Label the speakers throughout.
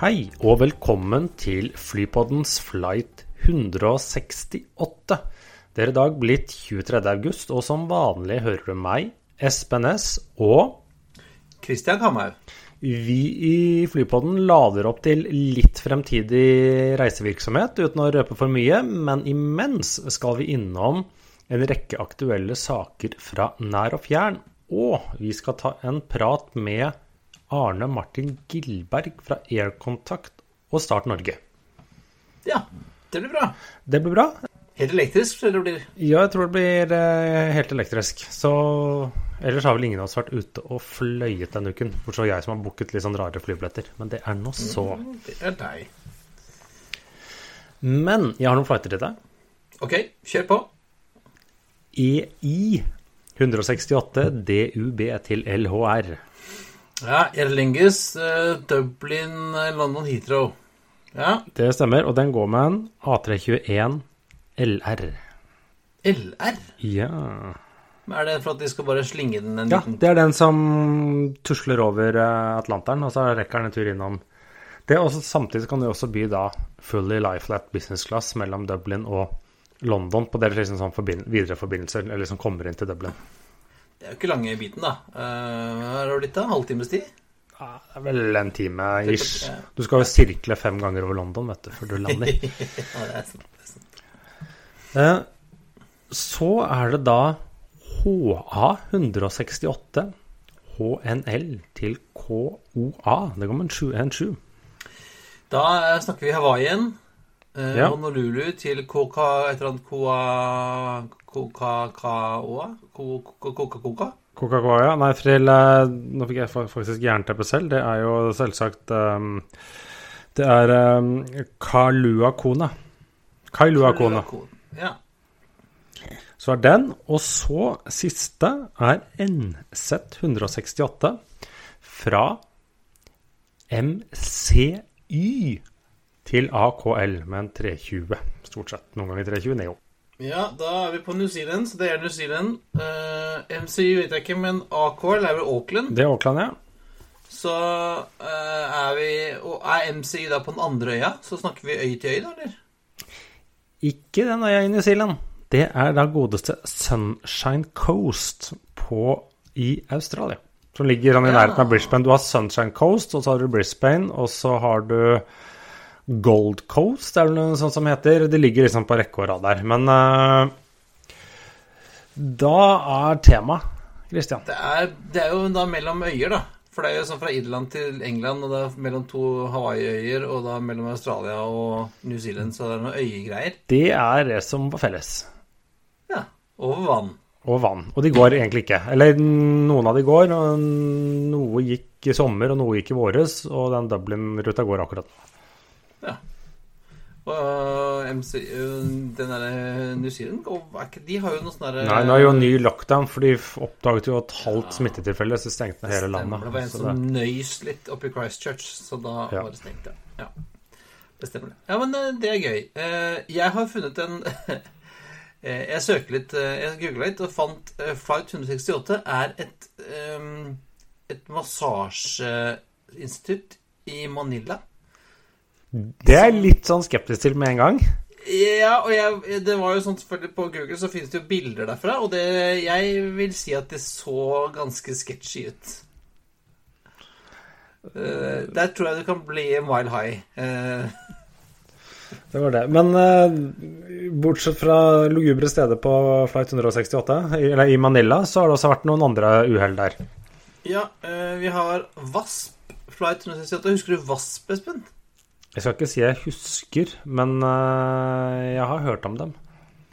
Speaker 1: Hei, og velkommen til Flypoddens flight 168. Det er i dag blitt 23. august, og som vanlig hører du meg, Espen S, og
Speaker 2: Kristian Kamhaug.
Speaker 1: vi i Flypodden lader opp til litt fremtidig reisevirksomhet, uten å røpe for mye, men imens skal vi innom en rekke aktuelle saker fra nær og fjern, og vi skal ta en prat med Arne Martin Gilberg fra Aircontact og Start Norge.
Speaker 2: Ja, det blir bra.
Speaker 1: Det blir bra.
Speaker 2: Helt elektrisk, tror jeg det blir.
Speaker 1: Ja, jeg tror det blir eh, helt elektrisk. Så ellers har vel ingen av oss vært ute og fløyet denne uken. Bortsett fra jeg som har booket litt sånn rare flybilletter. Men det er nå så.
Speaker 2: Det er deg.
Speaker 1: Men jeg har noen flighter til deg.
Speaker 2: Ok, kjør på.
Speaker 1: EI 168 DUB til LHR.
Speaker 2: Ja, Aer Lingus, eh, Dublin, eh, London Heathrow. Ja,
Speaker 1: Det stemmer, og den går med en A321 LR.
Speaker 2: LR.
Speaker 1: Ja.
Speaker 2: Er det for at de skal bare slinge den en
Speaker 1: ja,
Speaker 2: liten
Speaker 1: det er den som tusler over eh, Atlanteren, og så rekker den en tur innom det. også, samtidig kan det også by da fully lifelat business class mellom Dublin og London på deres liksom sånn videre forbindelser, eller som kommer inn til Dublin.
Speaker 2: Det er jo ikke lange biten, da. Hva har det blitt, da? Halvtimes tid?
Speaker 1: Ja, det er vel en time ish. Du skal jo sirkle fem ganger over London, vet du, før du lander.
Speaker 2: ja, det er sant. Det er sant.
Speaker 1: Eh, Så er det da HA168 HNL til KOA. Det går med en 7.
Speaker 2: Da eh, snakker vi Hawaii igjen. Eh,
Speaker 1: Ja.
Speaker 2: Honolulu til KK Et eller annet Koa KKKOA? Coca-Cola?
Speaker 1: Coca-Cola, ja. Nei, til eh, Nå fikk jeg fa- faktisk jernteppe selv. Det er jo selvsagt um, Det er um, Kalua Kona. Kailua Kona.
Speaker 2: Ja.
Speaker 1: Så er den. Og så siste er NZ 168 fra MCY til AKL med en 320. Stort sett. Noen ganger 320 Neo.
Speaker 2: Ja, da er vi på New Zealand, så det er New Zealand. Uh, MCU vet jeg ikke, men AKL er vel Auckland.
Speaker 1: Det er Auckland, ja.
Speaker 2: Så uh, er vi Og er MCU da på den andre øya? Så snakker vi øy til øy, da, eller?
Speaker 1: Ikke den øya i New Zealand. Det er da godeste Sunshine Coast på, i Australia. Som ligger sånn i nærheten av Brisbane. Du har Sunshine Coast, og så har du Brisbane, og så har du Gold Coast, er det noe sånt som heter. Det ligger liksom på rekke og rad der. Men uh, da er tema, Christian.
Speaker 2: Det er, det er jo da mellom øyer, da. For det er jo sånn fra Irland til England, og det er mellom to Hawaii-øyer, og da mellom Australia og New Zealand, så det er noen øyegreier.
Speaker 1: Det er det som var felles.
Speaker 2: Ja. Over vann.
Speaker 1: Og vann. Og de går egentlig ikke. Eller noen av de går. Noe gikk i sommer, og noe gikk i våres. Og den Dublin-ruta går akkurat nå.
Speaker 2: Ja. Og øh, MC, øh, den derre New Zealand De har jo noe sånn derre
Speaker 1: Nei, nå er jo ny lockdown, for de oppdaget jo et halvt smittetilfelle, så stengte ned hele
Speaker 2: landet. Det var en. Som
Speaker 1: det,
Speaker 2: nøys litt oppe i Christchurch, så da
Speaker 1: Ja.
Speaker 2: var det stengt, ja. ja. Det stemmer. det. Ja, men det er gøy. Eh, Jeg har funnet en eh, Jeg søkte litt, eh, jeg googla litt og fant eh, Flight 168 er et, eh, et massasjeinstitutt i Manila.
Speaker 1: Det er jeg litt sånn skeptisk til med en gang.
Speaker 2: Ja, og jeg, det var jo sånn selvfølgelig På Google så finnes det jo bilder derfra, og det, jeg vil si at det så ganske sketchy ut. Uh, der tror jeg du kan bli mile high. Uh.
Speaker 1: Det var det. Men eh, bortsett fra lugubre steder på flight 168, eller i Manila, så har det også vært noen andre uhell der.
Speaker 2: ja, eh, vi har VASP Flight 168. Husker du VASP, Espen?
Speaker 1: Jeg skal ikke si jeg husker, men eh, jeg har hørt om dem.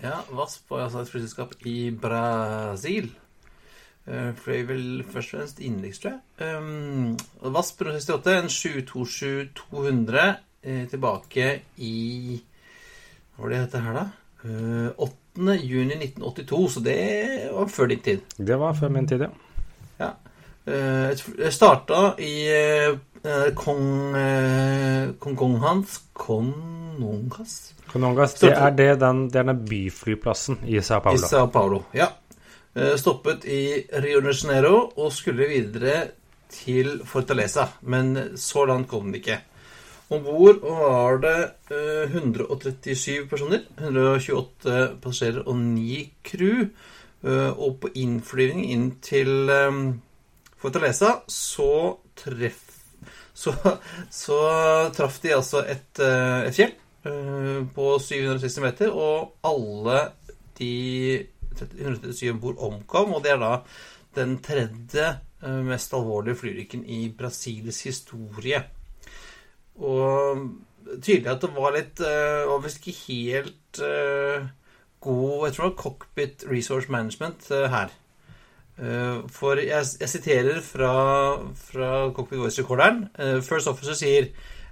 Speaker 2: Ja, VASP var altså et flyselskap i Brasil. Uh, fløy vel først og fremst innenriks, tror jeg. Og VASP 68, en 727-200 eh, tilbake i Hva var det dette her, da? Eh, 8. juni 1982, så det var før din tid.
Speaker 1: Det var før min tid, ja.
Speaker 2: Ja. Eh, starta i eh, kong eh, hans, Konghans Konungas
Speaker 1: Konongas, det er, det den, det er den byflyplassen i Sao
Speaker 2: i
Speaker 1: Paulo.
Speaker 2: Sao Paulo. Ja. Eh, Stoppet i Rio de Janeiro og skulle videre til Fortaleza, men så langt kom den ikke. Om bord var det eh, 137 personer, 128 passasjerer og 9 crew. Eh, Og på innflyvning inn til eh, Fortaleza så treff så, så traff de altså et, eh, et fjell eh, på 760 meter, og alle de 137 om bord omkom, og det er da den tredje eh, mest alvorlige flyulykken i Brasils historie. Og tydelig at det var litt eh, Var visst ikke helt god Jeg tror det var cockpit resource management her. Eh, For jeg, jeg siterer fra, fra cockpit voice recorderen. Eh, First officer sier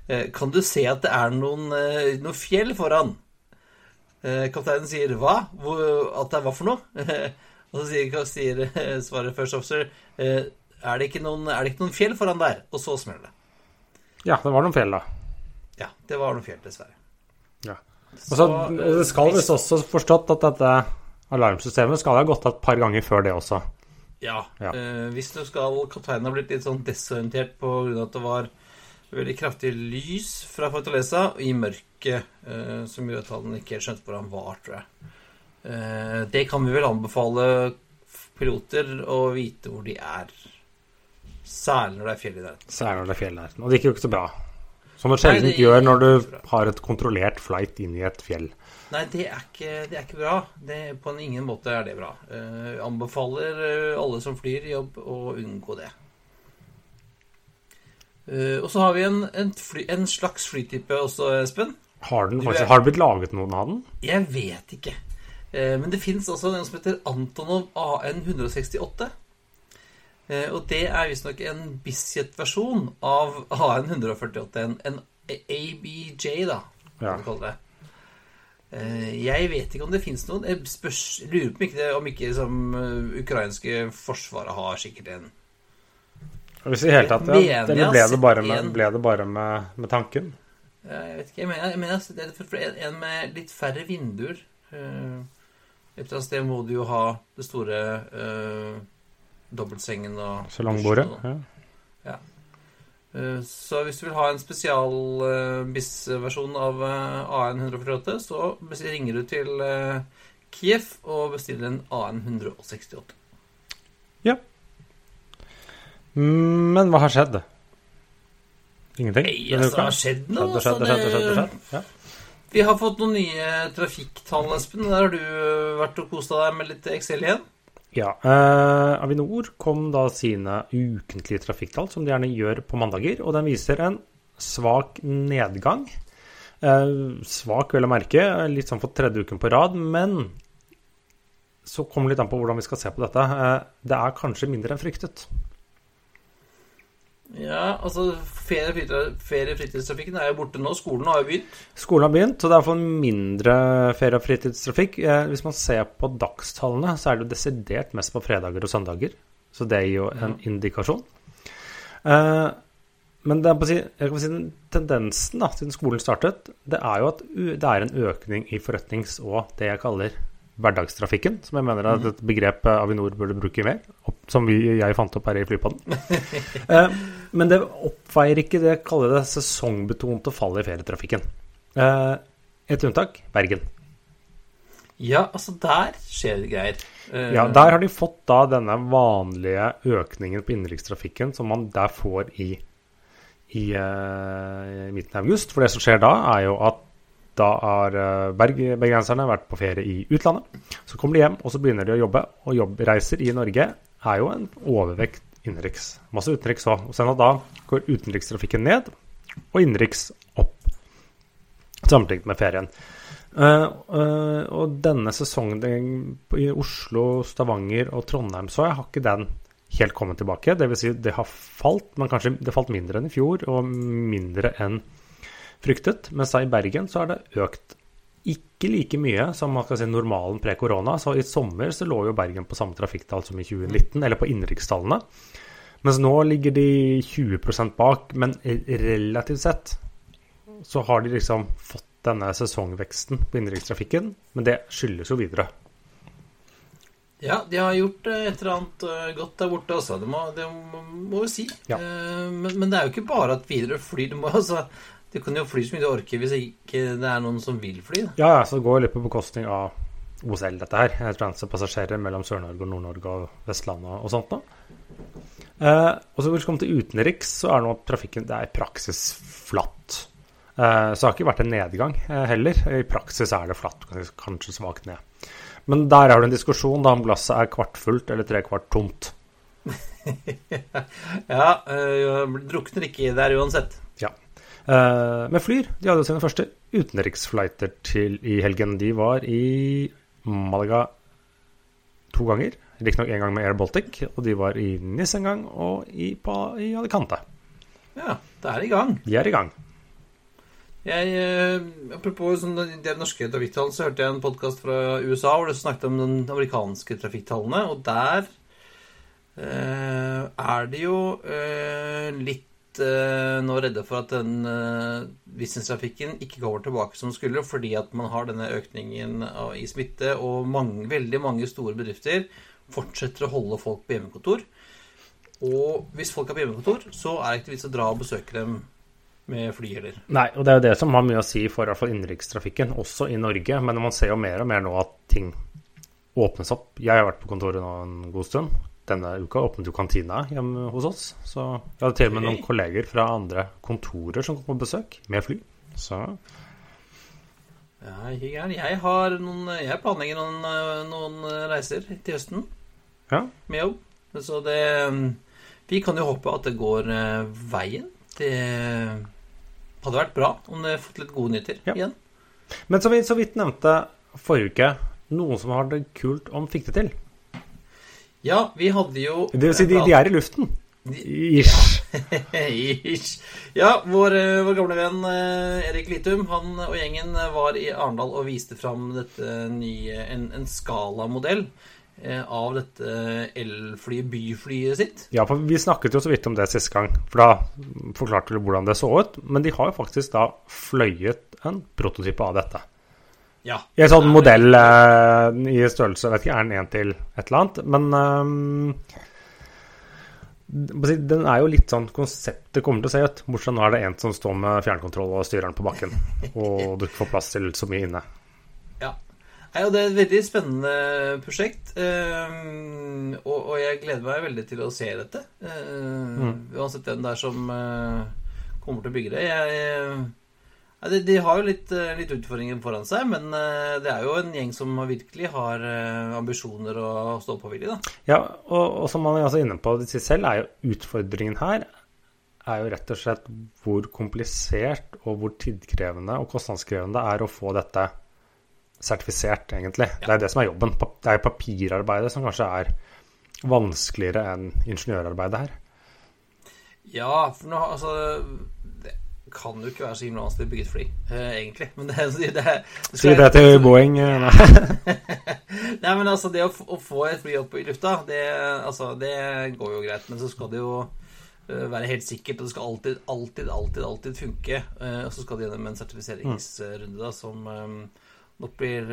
Speaker 2: eh, Kan du se at det er noen, noen fjell foran? Kapteinen sier hva? Hvor, at det er hva for noe? Og så sier, sier svaret first officer er, det ikke noen, er det ikke noen fjell foran der? Og så smeller det.
Speaker 1: Ja, det var noen fjell, da.
Speaker 2: Ja, det var noen fjell, dessverre.
Speaker 1: Ja. Og så, det skal visst også forstått at dette alarmsystemet skal ha gått av et par ganger før det også.
Speaker 2: Ja.
Speaker 1: Ja.
Speaker 2: Eh, hvis du skal Kapteinen har blitt litt sånn desorientert på grunn av at det var veldig kraftig lys fra Fortaleza i mørket, eh, som gjorde at han ikke helt skjønte hvor han var, tror jeg. Eh, det kan vi vel anbefale piloter å vite hvor de er. Særlig når det er fjell i nærheten.
Speaker 1: Særlig når det er fjell i der. Og det gikk jo ikke så bra. Som det sjelden gjør når du har et kontrollert flight inn i et fjell.
Speaker 2: Nei, det er ikke, det er ikke bra. Det, på en ingen måte er det bra. Uh, anbefaler eh, alle som flyr jobb, å unngå det. Uh, og så har vi en, en, fly, en slags flytype også, Espen.
Speaker 1: Har, den faktisk, har det blitt laget noen av den?
Speaker 2: Jeg vet ikke. Uh, men det fins også en som heter Antonov AN168. Uh, og det er visstnok en Bislett-versjon av AN148. En, en ABJ, da, kan
Speaker 1: Ja.
Speaker 2: vi kalle det. Eh, Jeg vet ikke om det fins noen. Jeg spørs, lurer på ikke, det, om ikke liksom, eh, ukrainske forsvaret har sikkert en
Speaker 1: Hvis i hele tatt, ja. Eller ble det bare med, det bare med, med tanken?
Speaker 2: Ja, Jeg vet ikke. Jeg mener, jeg mener en med litt færre vinduer. Eh, Et eller annet sted må du jo ha det store uh, dobbeltsengen og
Speaker 1: Salongbordet?
Speaker 2: Ja.
Speaker 1: Ja.
Speaker 2: Eh, Så hvis du vil ha en spesial uh, BIS-versjon av eh, AN148, så ringer du til eh, Kiev og bestiller en AN168. Ja.
Speaker 1: Men hva har skjedd? Ingenting?
Speaker 2: Nei, altså, det har skjedd noe.
Speaker 1: Skjedd, skjedd,
Speaker 2: altså,
Speaker 1: skjedd, skjedd. Ja.
Speaker 2: Vi har fått noen nye trafikktall, Espen. Der har du eh, vært og kosa deg med litt Excel igjen.
Speaker 1: Ja, eh, Avinor kom da sine ukentlige trafikktall, som de gjerne gjør på mandager, og den viser en svak nedgang. Eh, svak, vel å merke, litt sånn for tredje uken på rad, men så kommer det litt an på hvordan vi skal se på dette. Eh, det er kanskje mindre enn fryktet.
Speaker 2: Ja, altså ferie- og fritidstrafikken er jo borte nå. Skolen har jo begynt.
Speaker 1: Skolen har begynt, og det er for mindre ferie- og fritidstrafikk. Eh, hvis man ser på dagstallene, så er det jo desidert mest på fredager og søndager. Så det gir jo en indikasjon. Eh, men det er på si, jeg kan si den tendensen da, siden skolen startet, det er jo at det er en økning i forretnings- og det jeg kaller hverdagstrafikken, som jeg mener er et begrep eh, Avinor burde bruke mer, som vi, jeg fant opp her i Flypodden. Eh, men det oppveier ikke det kaller det sesongbetonte fallet i ferietrafikken. Eh, et unntak Bergen.
Speaker 2: Ja, altså der skjer det greier. Eh,
Speaker 1: Ja, Der har de fått da denne vanlige økningen på innenrikstrafikken som man der får i, i eh, midten av august. For det som skjer da, er jo at da har eh, bergenserne vært på ferie i utlandet. Så kommer de hjem, og så begynner de å jobbe. Og jobbreiser i Norge er jo en overvekt innenriks. Masse utenriks òg. Og sen da går utenrikstrafikken ned, og innenriks opp. Sammenlignet med ferien. Uh, uh, og denne sesongen i Oslo, Stavanger og Trondheim så jeg har ikke den helt kommet tilbake. Dvs. Si det har falt, men kanskje det falt mindre enn i fjor, og mindre enn fryktet. Mens i Bergen så er det økt ikke like mye som man skal si normalen pre-korona. Så i sommer så lå jo Bergen på samme trafikktall som i 2019, eller på innenrikstallene. Mens nå ligger de 20% bak, men relativt sett så har de liksom fått denne sesongveksten på innenrikstrafikken. Men det skyldes jo videre.
Speaker 2: Ja, de har gjort et eller annet eh, godt der borte også. Det må, det må vi si.
Speaker 1: Ja.
Speaker 2: Eh, men, men, det er jo ikke bare at Widerøe flyr. De, må, altså, de kan jo fly så mye du orker hvis ikke det er noen som vil fly.
Speaker 1: Da. Ja, ja, så det går litt på bekostning av OSL, dette her. Transpassasjerer mellom Sør-Norge og Nord-Norge og Vestlandet og sånt noe. Eh, og så hvis vi kommer til utenriks, så er nå trafikken det er i praksis flatt. Eh, så det har ikke vært en nedgang eh, heller. I praksis er det flatt, kanskje svakt ned. Men der har du en diskusjon da om glasset er kvart fullt eller tre kvart tomt.
Speaker 2: ja, øh, drukner ikke der uansett.
Speaker 1: Ja. Uh, med Flyr de hadde sine første utenriksflighter til i helgen. De var i Malaga to ganger. Riktignok én gang med Air Baltic, og de var i NIS en gang, og i, på, i Alicante.
Speaker 2: Ja, det er i gang.
Speaker 1: De er i gang.
Speaker 2: Jeg, eh, apropos det norske trafikktallene, så hørte jeg en podkast fra USA hvor det snakket om de amerikanske trafikktallene, og der eh, er det jo eh, litt eh, nå redde for at den eh, businesstrafikken ikke går tilbake som skulle, fordi at man har denne økningen av, i smitte, og mange, veldig mange store bedrifter fortsetter å holde folk på hjemmekontor. Og hvis folk er på hjemmekontor, så er det ikke vits å dra og besøke dem med fly heller.
Speaker 1: Nei, og det er jo det som har mye å si for hvert fall innenrikstrafikken, også i Norge. Men man ser jo mer og mer nå at ting åpnes opp. Jeg har vært på kontoret nå en god stund. Denne uka åpnet jo kantina hjemme hos oss. Så jeg hadde til og med noen kolleger fra andre kontorer som kom på besøk, med fly. Så
Speaker 2: ja, ikke gæren. Jeg har noen Jeg planlegger noen, eh, noen reiser til høsten
Speaker 1: ja.
Speaker 2: med jobb. Så det Vi kan jo håpe at det går eh, veien. Det hadde vært bra om det fått litt gode nyheter ja. igjen.
Speaker 1: Men som vi så vidt nevnte forrige uke, noen som har det kult om fikk det til.
Speaker 2: Ja, vi hadde jo
Speaker 1: Det vil si, de, de er i luften. Ish.
Speaker 2: Ish. Ja, vår, eh, vår, gamle venn eh, Erik Litum han og gjengen var i Arendal og viste fram nye, en, en Scala-modell eh, av dette elflyet, byflyet sitt.
Speaker 1: Ja, for vi snakket jo så vidt om det sist gang, for da forklarte du hvordan det så ut. Men de har jo faktisk da fløyet en prototype av dette.
Speaker 2: Ja.
Speaker 1: I en sånn modell eh, i størrelse, vet ikke, er den én til et eller annet, men eh, den er jo litt sånn konseptet kommer til å se ut. Bortsett nå er det en som står med fjernkontroll og styrer den på bakken. Og du ikke får plass til så mye inne.
Speaker 2: Ja. ja det er et veldig spennende prosjekt. Um, og, og, jeg gleder meg veldig til å se dette. Uh, mm. Uansett hvem det er som uh, kommer til å bygge det. Jeg de, de, har jo litt, eh, litt, utfordringer foran seg, men eh, det er jo en gjeng som virkelig har eh, ambisjoner og stå på vilje, da.
Speaker 1: Ja, og, og, som man er inne på det selv, er jo utfordringen her er jo rett og slett hvor komplisert og hvor tidkrevende og kostnadskrevende det er å få dette sertifisert, egentlig. Ja. Det er det som er jobben. Det er papirarbeidet som kanskje er vanskeligere enn ingeniørarbeidet her.
Speaker 2: Ja, for nå altså kan jo ikke være så himla vanskelig å bygge et fly, uh, egentlig. Men det, det, det,
Speaker 1: det Si det til Boeing. Eh,
Speaker 2: nei. nei, men altså, det å, å, få et fly opp i lufta, det, altså, det går jo greit. Men så skal det jo uh, være helt sikkert, og det skal alltid, alltid, alltid, alltid funke. Uh, og så skal det gjennom en sertifiseringsrunde da, som nok blir,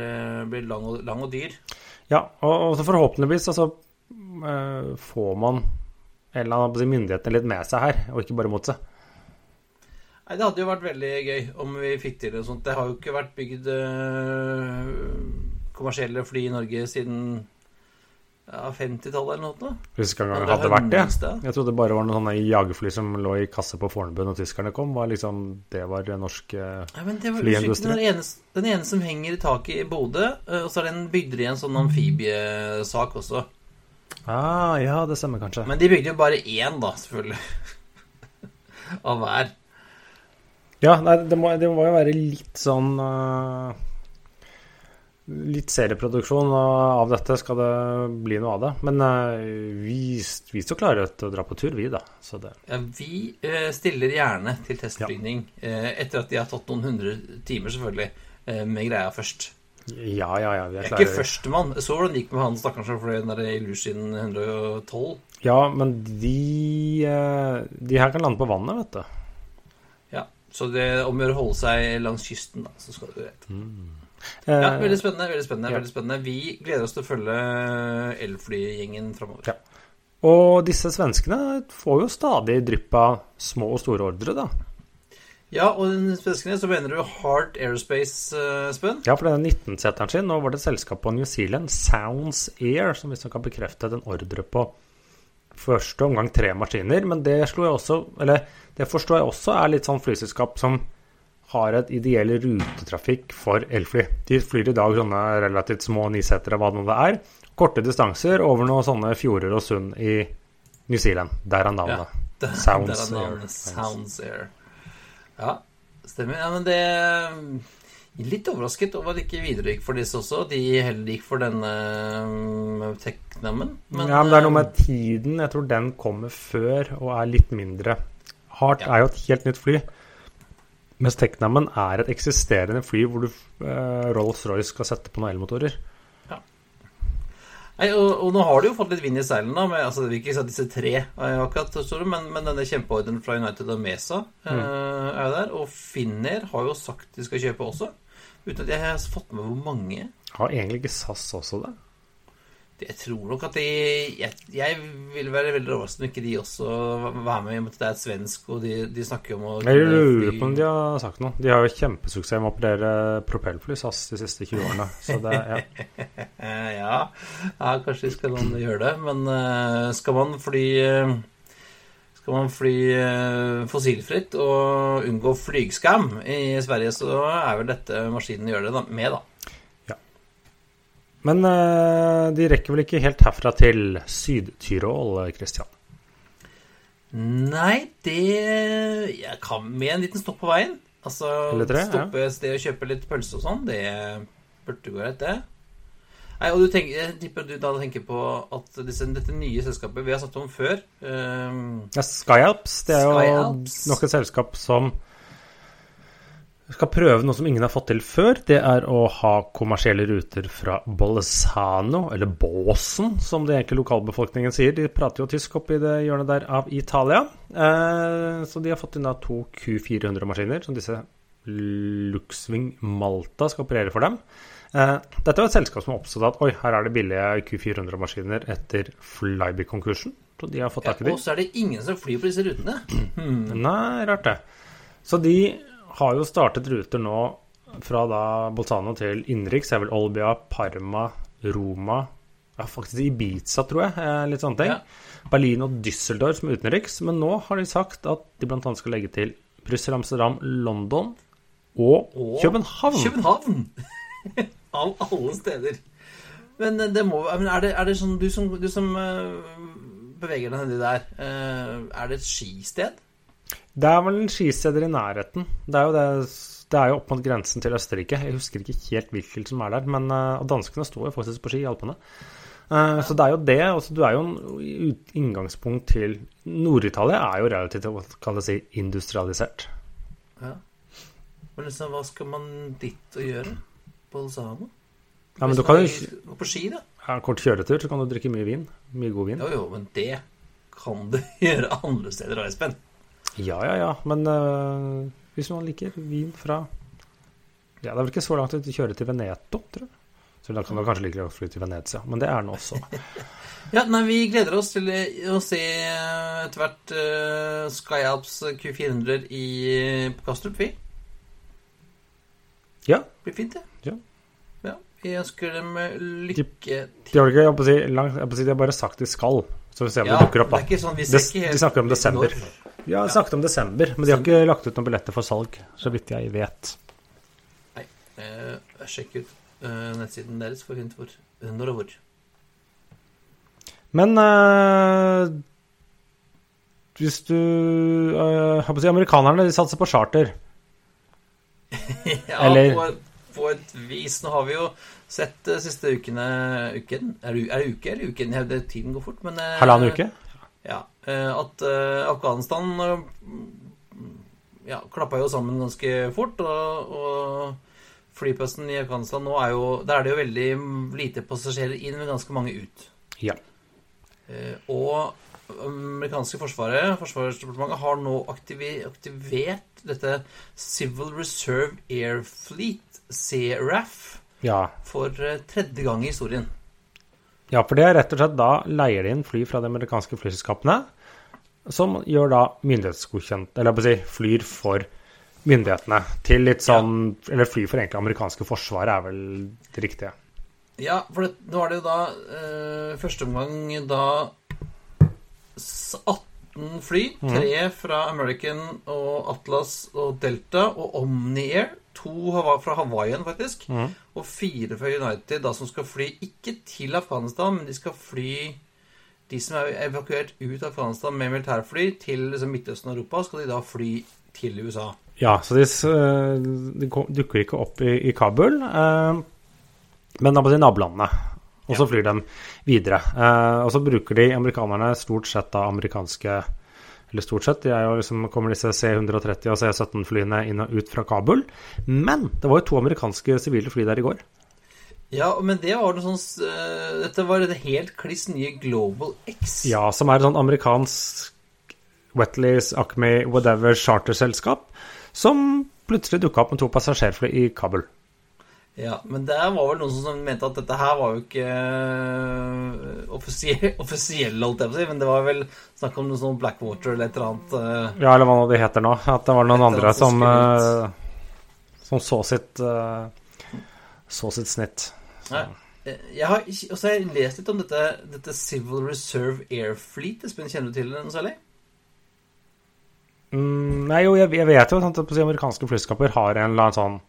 Speaker 2: blir lang, og, lang, og, dyr.
Speaker 1: Ja, og, og så forhåpentligvis altså, får man eller annet, myndighetene litt med seg her, og ikke bare mot seg.
Speaker 2: Nei, Det hadde jo vært veldig gøy om vi fikk til det. sånt. Det har jo ikke vært bygd uh, kommersielle fly i Norge siden ja, 50-tallet eller noe.
Speaker 1: Husker gang det hadde vært det. Jeg trodde det bare var noen sånne jagerfly som lå i kasse på Fornebu når tyskerne kom. Var liksom, det var norsk uh, ja, flyindustri.
Speaker 2: Den ene, den ene som henger i taket i Bodø, uh, og så er den bygd i en sånn amfibiesak også.
Speaker 1: Ah, ja, det stemmer kanskje.
Speaker 2: Men de bygde jo bare én, da, selvfølgelig. Av hver.
Speaker 1: Ja, nei, det må, det må jo være litt sånn uh, litt serieproduksjon av dette skal det bli noe av det. Men uh, vi, vi står klare til å dra på tur, vi, da.
Speaker 2: Det... Ja, vi uh, stiller gjerne til testflygning ja. etter at de har tatt noen hundre timer, selvfølgelig, med greia først.
Speaker 1: Ja, ja, ja.
Speaker 2: Vi er, klare. ikke førstemann. Så hvordan det gikk med han stakkars fløy den der Illusion 112.
Speaker 1: Ja, men de, de her kan lande på vannet, vet du.
Speaker 2: Så det om å gjøre å holde seg langs kysten, da, så skal du rett. Mm. Ja, eh, veldig spennende. veldig spennende, ja. veldig spennende. Vi gleder oss til å følge elflygjengen framover. Ja.
Speaker 1: Og disse svenskene får jo stadig drypp av små og store ordre, da.
Speaker 2: Ja, og den svenskene så mener du Heart Aerospace, uh, Spønn?
Speaker 1: Ja, for denne 19-seteren sin. Nå var det et selskap på New Zealand, Sounds Air, som visstnok har bekreftet en ordre på første omgang tre maskiner. Men det også Eller det forstår jeg også er litt sånn flyselskap som har et ideell rutetrafikk for elfly. De flyr i dag sånne relativt små nisetere, hva nå det er. Korte distanser over noen sånne fjorder og sund i New Zealand. Der er navnet. Ja,
Speaker 2: der, Sounds, der er navnet. Sounds Air. Ja, stemmer. Ja, men det Litt overrasket over at ikke ikke videregikk for disse også. De heller gikk for denne um, Teknamen.
Speaker 1: Men, ja, men det er noe med um, tiden. Jeg tror den kommer før og er litt mindre. Heart ja. er jo et helt nytt fly. Mens Technamen er et eksisterende fly hvor du eh, Rolls-Royce skal sette på noen elmotorer.
Speaker 2: Nei, og, og, nå har de jo fått litt vind i seilene. Altså, det vil ikke si at disse tre akkurat men, men denne kjempeordren fra United og Mesa mm. uh, er jo der. Og Finner har jo sagt de skal kjøpe også. Uten at jeg har fått med hvor mange.
Speaker 1: Har egentlig ikke SAS også det?
Speaker 2: Jeg tror nok at de Jeg, jeg vil være veldig overrasket om ikke de også var med, i og med at det er et svensk, og de, de snakker om å
Speaker 1: Jeg lurer på om de har sagt noe. De har jo kjempesuksess med å operere propellfly, SAS, de siste 20 årene. Så det, ja.
Speaker 2: ja. ja, kanskje skal gjøre det. Men uh, skal man fly uh, skal man fly uh, fossilfritt og unngå flygskam i Sverige, så er vel dette maskinen gjør det med, da.
Speaker 1: Men uh, de rekker vel ikke helt herfra til Syd-Tyrol, Christian?
Speaker 2: Nei, det Jeg kan med en liten stopp på veien. Altså tre, stoppe et sted og kjøpe litt pølse og sånn. Det burde gå greit, det. Nei, og du tenker, jeg tipper du da tenker på at disse, dette nye selskapet vi har snakket om før um,
Speaker 1: ja, Skyups. Det er jo nok et selskap som skal prøve noe som ingen har fått til før. Det er å ha kommersielle ruter fra Bolzano, eller Båsen, som det egentlig lokalbefolkningen sier. De prater jo tysk oppi det hjørnet der av Italia. Eh, så de har fått inn da to Q400-maskiner, som disse Luxwing Malta skal operere for dem. Eh, dette var et selskap som oppstått at oi, her er det billige Q400-maskiner etter Flyby-konkursen. Så de har fått tak i
Speaker 2: dem. Ja, og så er det ingen som flyr på disse rutene.
Speaker 1: Hmm. Nei, rart det. Så de har jo startet ruter nå fra da Bolzano til innenriks. Er vel Olbia, Parma, Roma ja, Faktisk Ibiza, tror jeg. Eh, litt sånne ting. Ja. Berlin og Düsseldorf som utenriks. Men nå har de sagt at de bl.a. skal legge til Brussel, Amsterdam, London og, og København.
Speaker 2: København! Av alle steder. Men eh, det må Er det, er det sånn Du som, du som beveger deg nedi der, er det et skisted?
Speaker 1: Det er vel en skisteder i nærheten. Det er jo det det er jo opp mot grensen til Østerrike. Jeg husker ikke helt hvilken som er der. Men og danskene står jo faktisk på ski i Alpene. Uh, så det er jo det. Også, du er jo en inngangspunkt til Nord-Italia er jo relativt kan si, industrialisert.
Speaker 2: Ja. Men liksom, hva skal man dit og gjøre? På Alzano?
Speaker 1: Ja, men du kan jo
Speaker 2: på ski, da.
Speaker 1: Ja, kort kjøretur, så kan du drikke mye vin. Mye god vin.
Speaker 2: Jo, jo, men det kan du gjøre andre steder òg, Espen.
Speaker 1: Ja, ja, ja. Men uh, hvis man liker vin fra Ja, det er vel ikke så langt å kjøre til Veneto, tror jeg. Så da kan man kanskje like godt fly til Venezia. Men det er den også.
Speaker 2: ja, nei, vi gleder oss til å se etter hvert uh, SkyAlps Q400 i, på Kastrup, vi.
Speaker 1: Ja.
Speaker 2: Det blir fint, det.
Speaker 1: Ja.
Speaker 2: ja. Vi ønsker dem lykke til.
Speaker 1: De, de har ikke, jeg på si, langt, jeg på si, de har bare sagt de skal. Så vi ser om ja, det dukker opp, da.
Speaker 2: Det er ikke sånn, vi ser ikke
Speaker 1: helt de snakker om desember. Når. Vi har snakket om desember, men de har ikke lagt ut noen billetter for salg, så vidt jeg vet.
Speaker 2: Nei. Eh, sjekk ut eh, nettsiden deres for å finne hvor, når og hvor.
Speaker 1: Men eh, hvis du uh, Har på å si Amerikanerne de satser på charter.
Speaker 2: ja, Eller på, på et vis. Nå har vi jo sett de siste ukene uken, Er det er det uke eller uken? Det- Tiden går fort, men eh,
Speaker 1: Halvannen uke?
Speaker 2: Ja. eh, At eh, Afghanistan eh, ja, klappa jo sammen ganske fort. Og, og flyplassen i Afghanistan nå er jo Der er det jo veldig lite passasjerer inn, men ganske mange ut.
Speaker 1: Ja.
Speaker 2: Og amerikanske forsvaret, Forsvarsdepartementet, har nå aktivert dette Civil Reserve Air Fleet, CRAF,
Speaker 1: ja.
Speaker 2: for tredje gang i historien.
Speaker 1: Ja, for det er rett og slett da leier de inn fly fra de amerikanske flyselskapene, som gjør da myndighetsgodkjent Eller jeg si flyr for myndighetene til litt sånn ja. Eller flyr for egentlig amerikanske forsvaret er vel det riktige.
Speaker 2: Ja, for det, det var det da eh, første omgang da 18 14 fly. Tre fra American og Atlas og Delta og Omni Air To fra Hawaiian, faktisk. Mm. Og fire fra United, da som skal fly ikke til Afghanistan, men de skal fly de som er evakuert ut av Afghanistan med militærfly til liksom Midtøsten og Europa, skal de da fly til USA.
Speaker 1: Ja, så de, eh, de dukker ikke opp i, i Kabul, eh, men da på de nabolandene. Og så flyr de videre. Eh, og så bruker de amerikanerne stort sett da amerikanske Eller stort sett, de er jo liksom, kommer disse C-130 og C-17-flyene inn og ut fra Kabul. Men det var jo to amerikanske sivile fly der i går.
Speaker 2: Ja, men det var noe sånn eh, Dette var det helt kliss nye Global X.
Speaker 1: Ja, som er et sånn amerikansk Wetleys, Acme, whatever charterselskap, som plutselig dukka opp med to passasjerfly i Kabul.
Speaker 2: Ja, men det var vel noen som mente at dette her var jo ikke øh, offisiell, offisiell, holdt jeg på å si, men det var vel snakk om noe sånn Blackwater eller et eller annet. øh.
Speaker 1: Ja, eller hva nå det heter nå. At det var noen andre
Speaker 2: som
Speaker 1: som, eh, som så sitt eh, så sitt snitt.
Speaker 2: Nei, eh, Jeg har også har jeg lest litt om dette, dette Civil Reserve Air Fleet. Espen, kjenner du til det noe særlig?
Speaker 1: Mm, nei, jo, jeg, jeg vet jo at amerikanske flyskaper har en eller annen sånn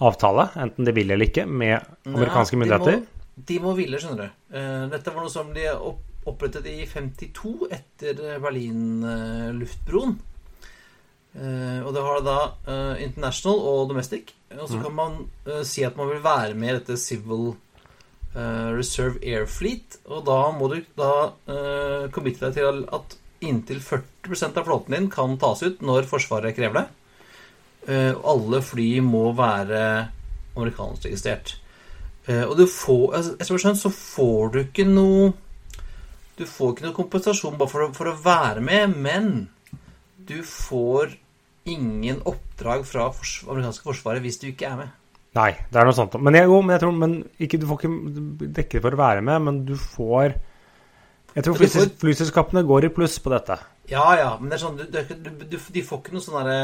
Speaker 1: avtale, enten de vil eller ikke, med amerikanske
Speaker 2: Nei,
Speaker 1: myndigheter.
Speaker 2: De må, de må ville, skjønner du. Eh, Dette var noe som de opprettet i 52 etter Berlin-luftbroen. og det har da eh, international og domestic. Og så kan man eh, si at man vil være med i dette Civil eh, Reserve Air Fleet. Og da må du da committe deg til at inntil 40% av flåten din kan tas ut når Forsvaret krever det. Eh, alle fly må være amerikanskregistrert. Eh, og du får altså, jeg så får du ikke noe Du får ikke noe kompensasjon bare for å, for å være med, men du får ingen oppdrag fra fors amerikanske forsvaret hvis du ikke er med.
Speaker 1: Nei, det er noe sånt. Men jeg, jo, men jeg tror men ikke, Du får ikke dekket for å være med, men du får Jeg tror flyselskapene går i pluss på dette.
Speaker 2: Ja, ja, men det er sånn du, du, du, du, De får ikke noe sånn derre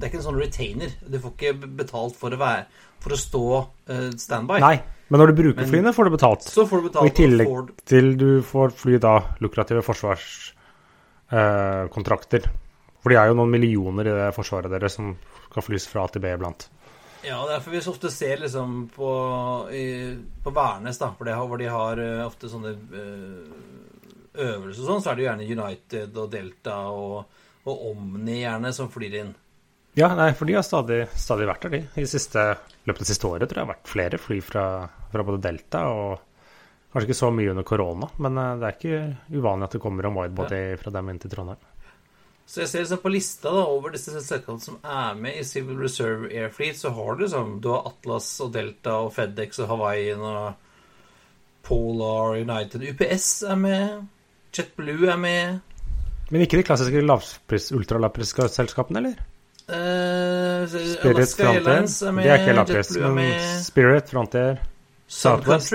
Speaker 2: Det er ikke en sånn retainer. Du får ikke betalt for å være For å stå eh, standby.
Speaker 1: Nei, men når du bruker
Speaker 2: Men-
Speaker 1: flyene, får du betalt.
Speaker 2: Så får du betalt.
Speaker 1: Og i tillegg
Speaker 2: og får,
Speaker 1: til du får fly da lukrative forsvarskontrakter. For de er jo noen millioner i det forsvaret deres som skal flys fra A til B iblant.
Speaker 2: Ja, det er derfor vi så ofte ser liksom på, i, på Værnes, da, hvor de har, hvor de har uh, ofte sånne uh, øvelser og sånn, så er det jo gjerne United og Delta og, og Omni gjerne som flyr inn.
Speaker 1: Ja, nei, for de har stadig, stadig vært der, de. I siste, løpet av det siste året tror jeg det har vært flere fly fra, fra både Delta og Kanskje ikke så mye under korona, men eh, det er ikke uvanlig at det kommer en widebody fra dem inn til Trondheim.
Speaker 2: Så jeg ser liksom på lista da, over disse selskapene som er med i Civil Reserve Air Fleet, så har du liksom Du har Atlas og Delta og Fedex og Hawaiian og Polar United. UPS er med. JetBlue er med.
Speaker 1: Men ikke de klassiske lavpris, ultralavprisselskapene, eller?
Speaker 2: Eh,
Speaker 1: Spirit
Speaker 2: Alaska
Speaker 1: Frontier.
Speaker 2: Er med.
Speaker 1: Det er ikke lavpris,
Speaker 2: er
Speaker 1: men. Spirit, Frontier Southwest.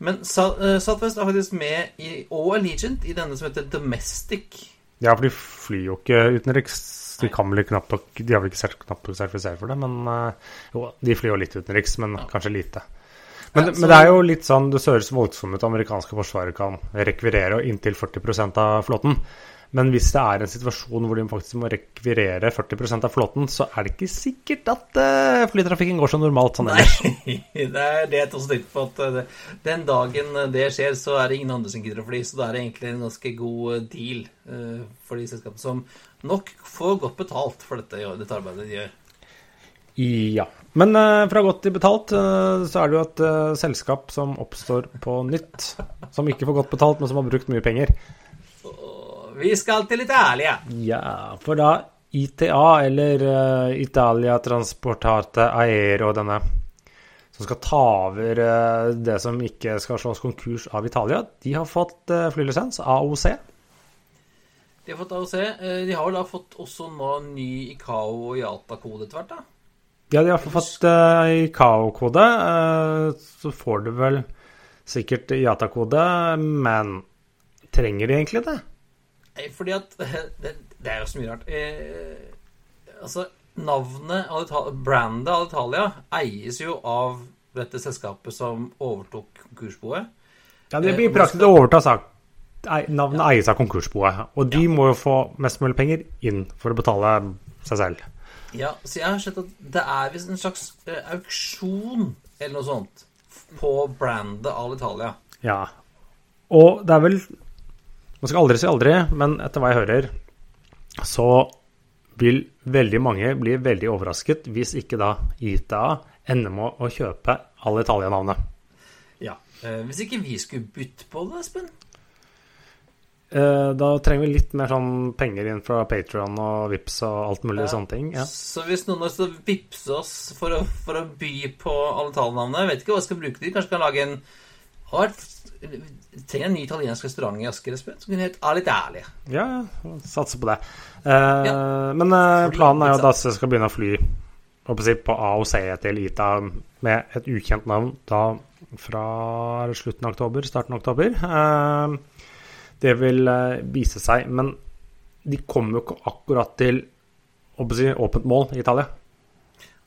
Speaker 2: Men eh, Southwest er faktisk med i, og Allegiant i denne som heter Domestic.
Speaker 1: Ja, for de flyr jo ikke utenriks. De kan vel knapt nok De har vel ikke knapt nok sertifisert for det, men eh, jo, de flyr jo litt utenriks, men kanskje lite. Men,
Speaker 2: Ja, så-
Speaker 1: men det er jo litt sånn Det høres voldsomt ut amerikanske forsvaret kan rekvirere inntil 40% av flåten. Men hvis det er en situasjon hvor de faktisk må rekvirere 40% av flåten, så er det ikke sikkert at eh, flytrafikken går så normalt sånn ellers.
Speaker 2: Nei, det er det jeg også tenkte på. At eh, den dagen det skjer, så er det ingen andre som gidder å fly. Så da er det egentlig en ganske god eh, deal eh, for de selskapene som nok får godt betalt for dette, dette arbeidet de gjør.
Speaker 1: Ja. Men eh, fra godt til betalt, eh, så er det jo et eh, selskap som oppstår på nytt. Som ikke får godt betalt, men som har brukt mye penger.
Speaker 2: Vi skal til Italia.
Speaker 1: Ja, for da ITA, eller uh, Italia Transportate Aero, denne som skal ta over uh, det som ikke skal slås konkurs av Italia, de har fått uh, flylisens, AOC.
Speaker 2: De har fått AOC. De har vel da fått også nå ny ICAO og IATA-kode etter hvert, da?
Speaker 1: Ja, de har fått ICAO-kode. så får du vel sikkert IATA-kode, men trenger de egentlig det?
Speaker 2: Nei, fordi at det, det er jo så mye rart. Eh, altså, navnet Brandet Alitalia eies jo av dette selskapet som overtok konkursboet.
Speaker 1: Ja, det
Speaker 2: Eh,
Speaker 1: blir i
Speaker 2: å
Speaker 1: praksis
Speaker 2: skal-
Speaker 1: overtas av ei- Navnet eies av konkursboet, og de må jo få mest mulig penger inn for å betale seg selv.
Speaker 2: Ja, så jeg har sett at det er visst en slags eh, auksjon eller noe sånt på brandet Alitalia.
Speaker 1: Ja. Og det er vel Man skal aldri si aldri, men etter hva jeg hører, så vil veldig mange bli veldig overrasket hvis ikke da ITA ender med å kjøpe Alitalia-navnet.
Speaker 2: Ja. Eh, hvis ikke vi skulle bytte på det, Espen?
Speaker 1: Eh, Da trenger vi litt mer sånn penger inn fra Patron og Vips og alt mulig
Speaker 2: Ja.
Speaker 1: sånne ting. Ja.
Speaker 2: Så hvis noen har lyst til å vippse oss for å, for å by på alle tallnavnene Vet ikke hva jeg skal bruke de Kanskje kan lage en har vært, vi trenger en ny italiensk restaurant i Asker, Espen, som kunne hett ærlig.
Speaker 1: Ja, ja, satser på det. Eh, Men eh, planen er jo
Speaker 2: litt
Speaker 1: at jeg skal begynne å fly på A og C til ITA med et ukjent navn da fra slutten av oktober, starten av oktober. Eh, det vil vise seg, men de kommer jo ikke akkurat til håper åpent mål i Italia.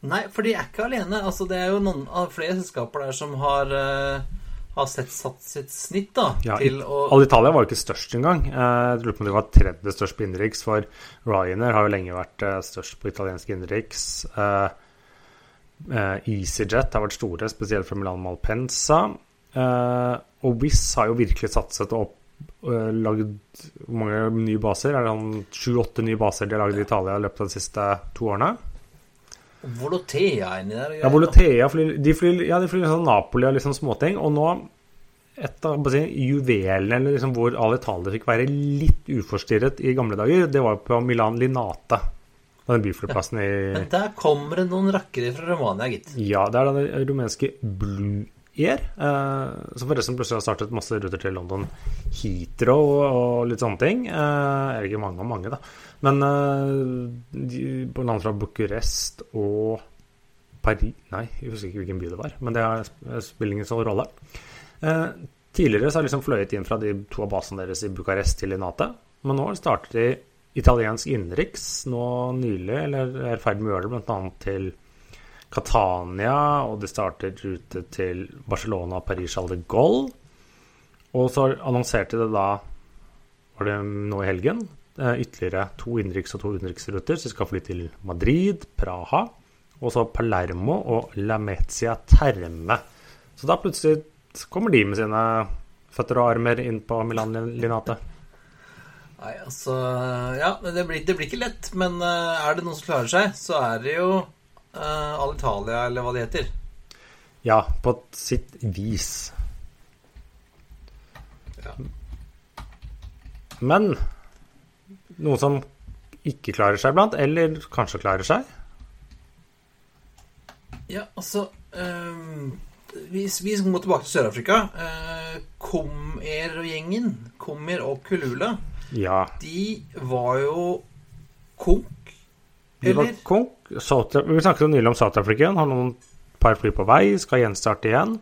Speaker 2: Nei, for de er ikke alene. Altså, det er jo noen flere selskaper der som har, eh, har sett, satt sitt snitt da,
Speaker 1: Ja,
Speaker 2: til å
Speaker 1: Alitalia var jo ikke størst engang. Eh, Jeg lurer på om de var tredje størst på innenriks, for Ryanair har jo lenge vært eh, størst på italiensk innenriks. Eh, EasyJet har vært store, spesielt fra Milan Malpensa. Og Wizz har jo virkelig satset uh, lagd mange nye baser? Er det sånn sju-åtte nye baser de har lagd i Italia i løpet av de siste to årene?
Speaker 2: Volotea inni der.
Speaker 1: Ja. Volotea flyr, de flyr, ja, de flyr sånn Napoli og liksom småting. Og nå, et av si, juvelene eller liksom hvor Alitalia fikk være litt uforstyrret i gamle dager, det var på Milan Linate. Den byflyplassen i
Speaker 2: Men der kommer det noen rakkere fra Romania, gitt.
Speaker 1: Ja, det er den rumenske Blue Air. Eh, som forresten plutselig har startet masse ruter til London Heathrow og litt sånne ting. Eh, er ikke mange og mange, da. Men eh, de, på land fra Bucuresti og Paris Nei, jeg husker ikke hvilken by det var, men det er, spiller ingen sånn rolle. Eh, tidligere så har de liksom fløyet inn fra de to av basene deres i Bucarest til Linate, men nå starter de italiensk innenriks nå nylig, eller er i ferd med å gjøre det, annet til Catania, og de starter rute til Barcelona og Paris Charles de Gaulle. Og så annonserte de da, var det nå i helgen, eh, ytterligere to innenriks og to utenriksruter. Så de skal fly til Madrid, Praha, og så Palermo og Lamezia Terme. Så da plutselig kommer de med sine føtter og armer inn på Milan Linate.
Speaker 2: Nei, altså Ja, det blir, det blir ikke lett, men eh, er det noen som klarer seg, så er det jo uh, Alitalia, eller hva det heter.
Speaker 1: Ja, på sitt vis.
Speaker 2: Ja.
Speaker 1: Men noen som ikke klarer seg blant, eller kanskje klarer seg?
Speaker 2: Ja, altså ehm, vi, vi må tilbake til Sør-Afrika. Uh, og gjengen Komer og Kulula,
Speaker 1: Ja.
Speaker 2: de var jo konk.
Speaker 1: De var
Speaker 2: Eller?
Speaker 1: konk. South, vi snakket nylig om South African. Har noen par fly på vei, skal gjenstarte igjen.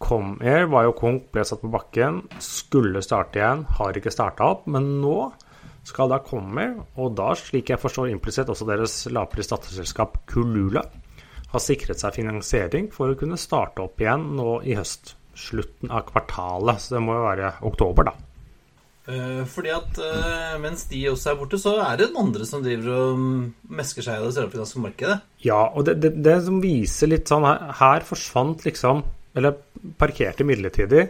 Speaker 1: Comair var jo konk, ble satt på bakken, skulle starte igjen, har ikke starta opp. Men nå skal da Comair, og da, slik jeg forstår implisitt, også deres lavpris datterselskap Kulula, har sikret seg finansiering for å kunne starte opp igjen nå i høst. Slutten av kvartalet, så det må jo være oktober, da.
Speaker 2: Eh, fordi at eh, mens de også er borte, så er det noen andre som driver og mesker seg i det sørafrikanske markedet.
Speaker 1: Ja, og det, det, det som viser litt sånn her, her forsvant liksom Eller parkerte midlertidig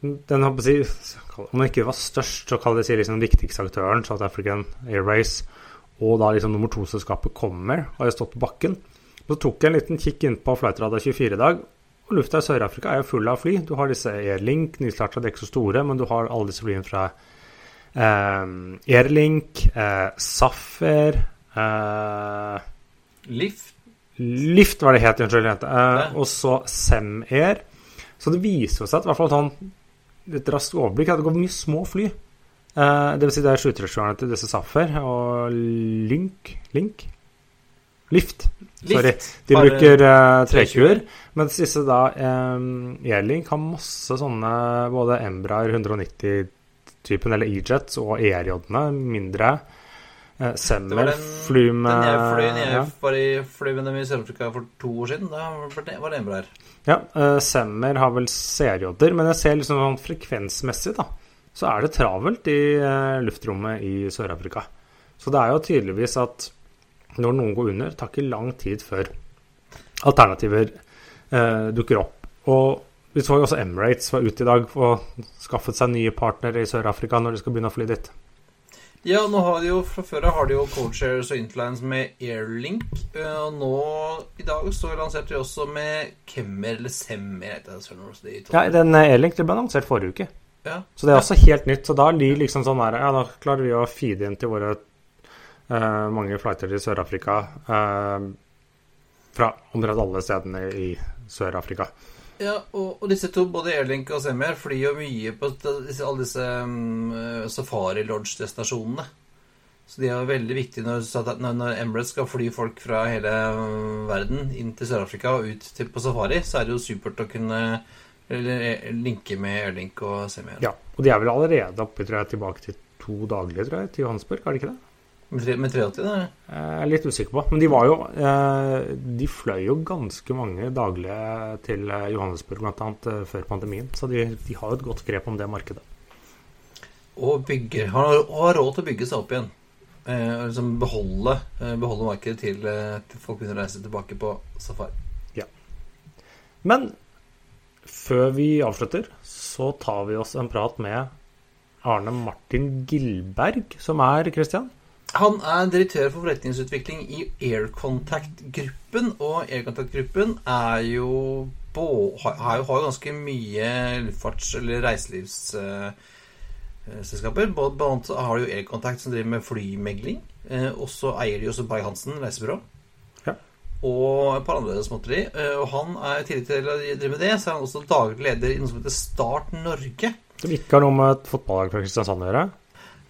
Speaker 1: den si, Om den ikke var størst, så kaller det si liksom den viktigste aktøren, South African Airways, og da liksom nummer to-selskapet kommer, har jo stått på bakken. Så tok jeg en liten kikk inn på Flightradar 24 i dag. Og lufta i Sør-Afrika er jo full av fly. Du har disse Airlink, nystarta, de er ikke så store, men du har alle disse flyene fra eh, Airlink, eh, Safer eh,
Speaker 2: Lift.
Speaker 1: Lift var det het, unnskyld. Eh, Og så Sem-Air. Så det viser seg at i hvert fall sånn et raskt overblikk at det går mye små fly. Eh, det vil si det er skytterskjørene til disse Safer og Link Link? Lift. Sorry. De
Speaker 2: Bare
Speaker 1: bruker uh, 320-er.
Speaker 2: 320-er.
Speaker 1: Mens disse da eh, Airlink har masse sånne både Embraer 190-typen eller E-Jets og ERJ-ene, mindre. Eh, Semmer
Speaker 2: den,
Speaker 1: fly med
Speaker 2: den jeg fløy når
Speaker 1: ja.
Speaker 2: i fløy i Sør-Afrika for to år siden. Da var det, Embraer.
Speaker 1: Ja, Uh, Semmer har vel CRJ-er, men jeg ser liksom sånn frekvensmessig, da, så er det travelt i uh, luftrommet i Sør-Afrika. Så det er jo tydeligvis at når noen går under, tar ikke lang tid før alternativer eh, dukker opp. Og vi så jo også Emirates var ute i dag og skaffet seg nye partnere i Sør-Afrika når de skal begynne å fly dit.
Speaker 2: Ja, nå har de jo fra før har de jo Coachairs og Interlines med Airlink. eh, Og nå i dag så lanserte de også med Kemmer eller Semmer. heter det, ikke.
Speaker 1: Ja, den eh, Airlink det ble annonsert forrige uke.
Speaker 2: Ja.
Speaker 1: Så det er også helt nytt. Så da de liksom sånn her Ja, da klarer vi å feede inn til våre eh, mange flighter til Sør-Afrika uh, fra omtrent alle stedene i Sør-Afrika.
Speaker 2: Ja, og, og disse to, både Airlink og Semmer, flyr jo mye på disse, alle disse um, Safari Lodge-destinasjonene. Så de er jo veldig viktige når, når, Emirates skal fly folk fra hele um, verden inn til Sør-Afrika og ut til, på safari, så er det jo supert å kunne eller, linke med Airlink og Semmer.
Speaker 1: Ja, og de er vel allerede oppe tror jeg, tilbake til to daglige, tror jeg, til Johansburg, er det ikke det?
Speaker 2: Med, tre- 380, det.
Speaker 1: Jeg er litt usikker på. Men de var jo eh, De fløy jo ganske mange daglige til eh, Johannesburg, bl.a. eh, før pandemien. Så de, de har jo et godt grep om det markedet.
Speaker 2: Og bygger, har, har råd til å bygge seg opp igjen. Eh, liksom beholde, eh, beholde markedet til, til folk begynner å reise tilbake på safari.
Speaker 1: Men før vi avslutter, så tar vi oss en prat med Arne Martin Gilberg, som er Christian.
Speaker 2: Han er direktør for forretningsutvikling i Aircontact-gruppen. Og Aircontact-gruppen er jo på, har, har jo ganske mye luftfarts- eller reiselivsselskaper. Blant annet har de jo Aircontact som driver med flymegling. Eh, og så eier de også Berg-Hansen reisebyrå.
Speaker 1: Ja.
Speaker 2: Og et par andre småtteri. Eh, og han er i tillegg til å drive med det, så er han også daglig leder i noe som heter Start Norge.
Speaker 1: Som ikke har noe med et fotballag fra Kristiansand å gjøre.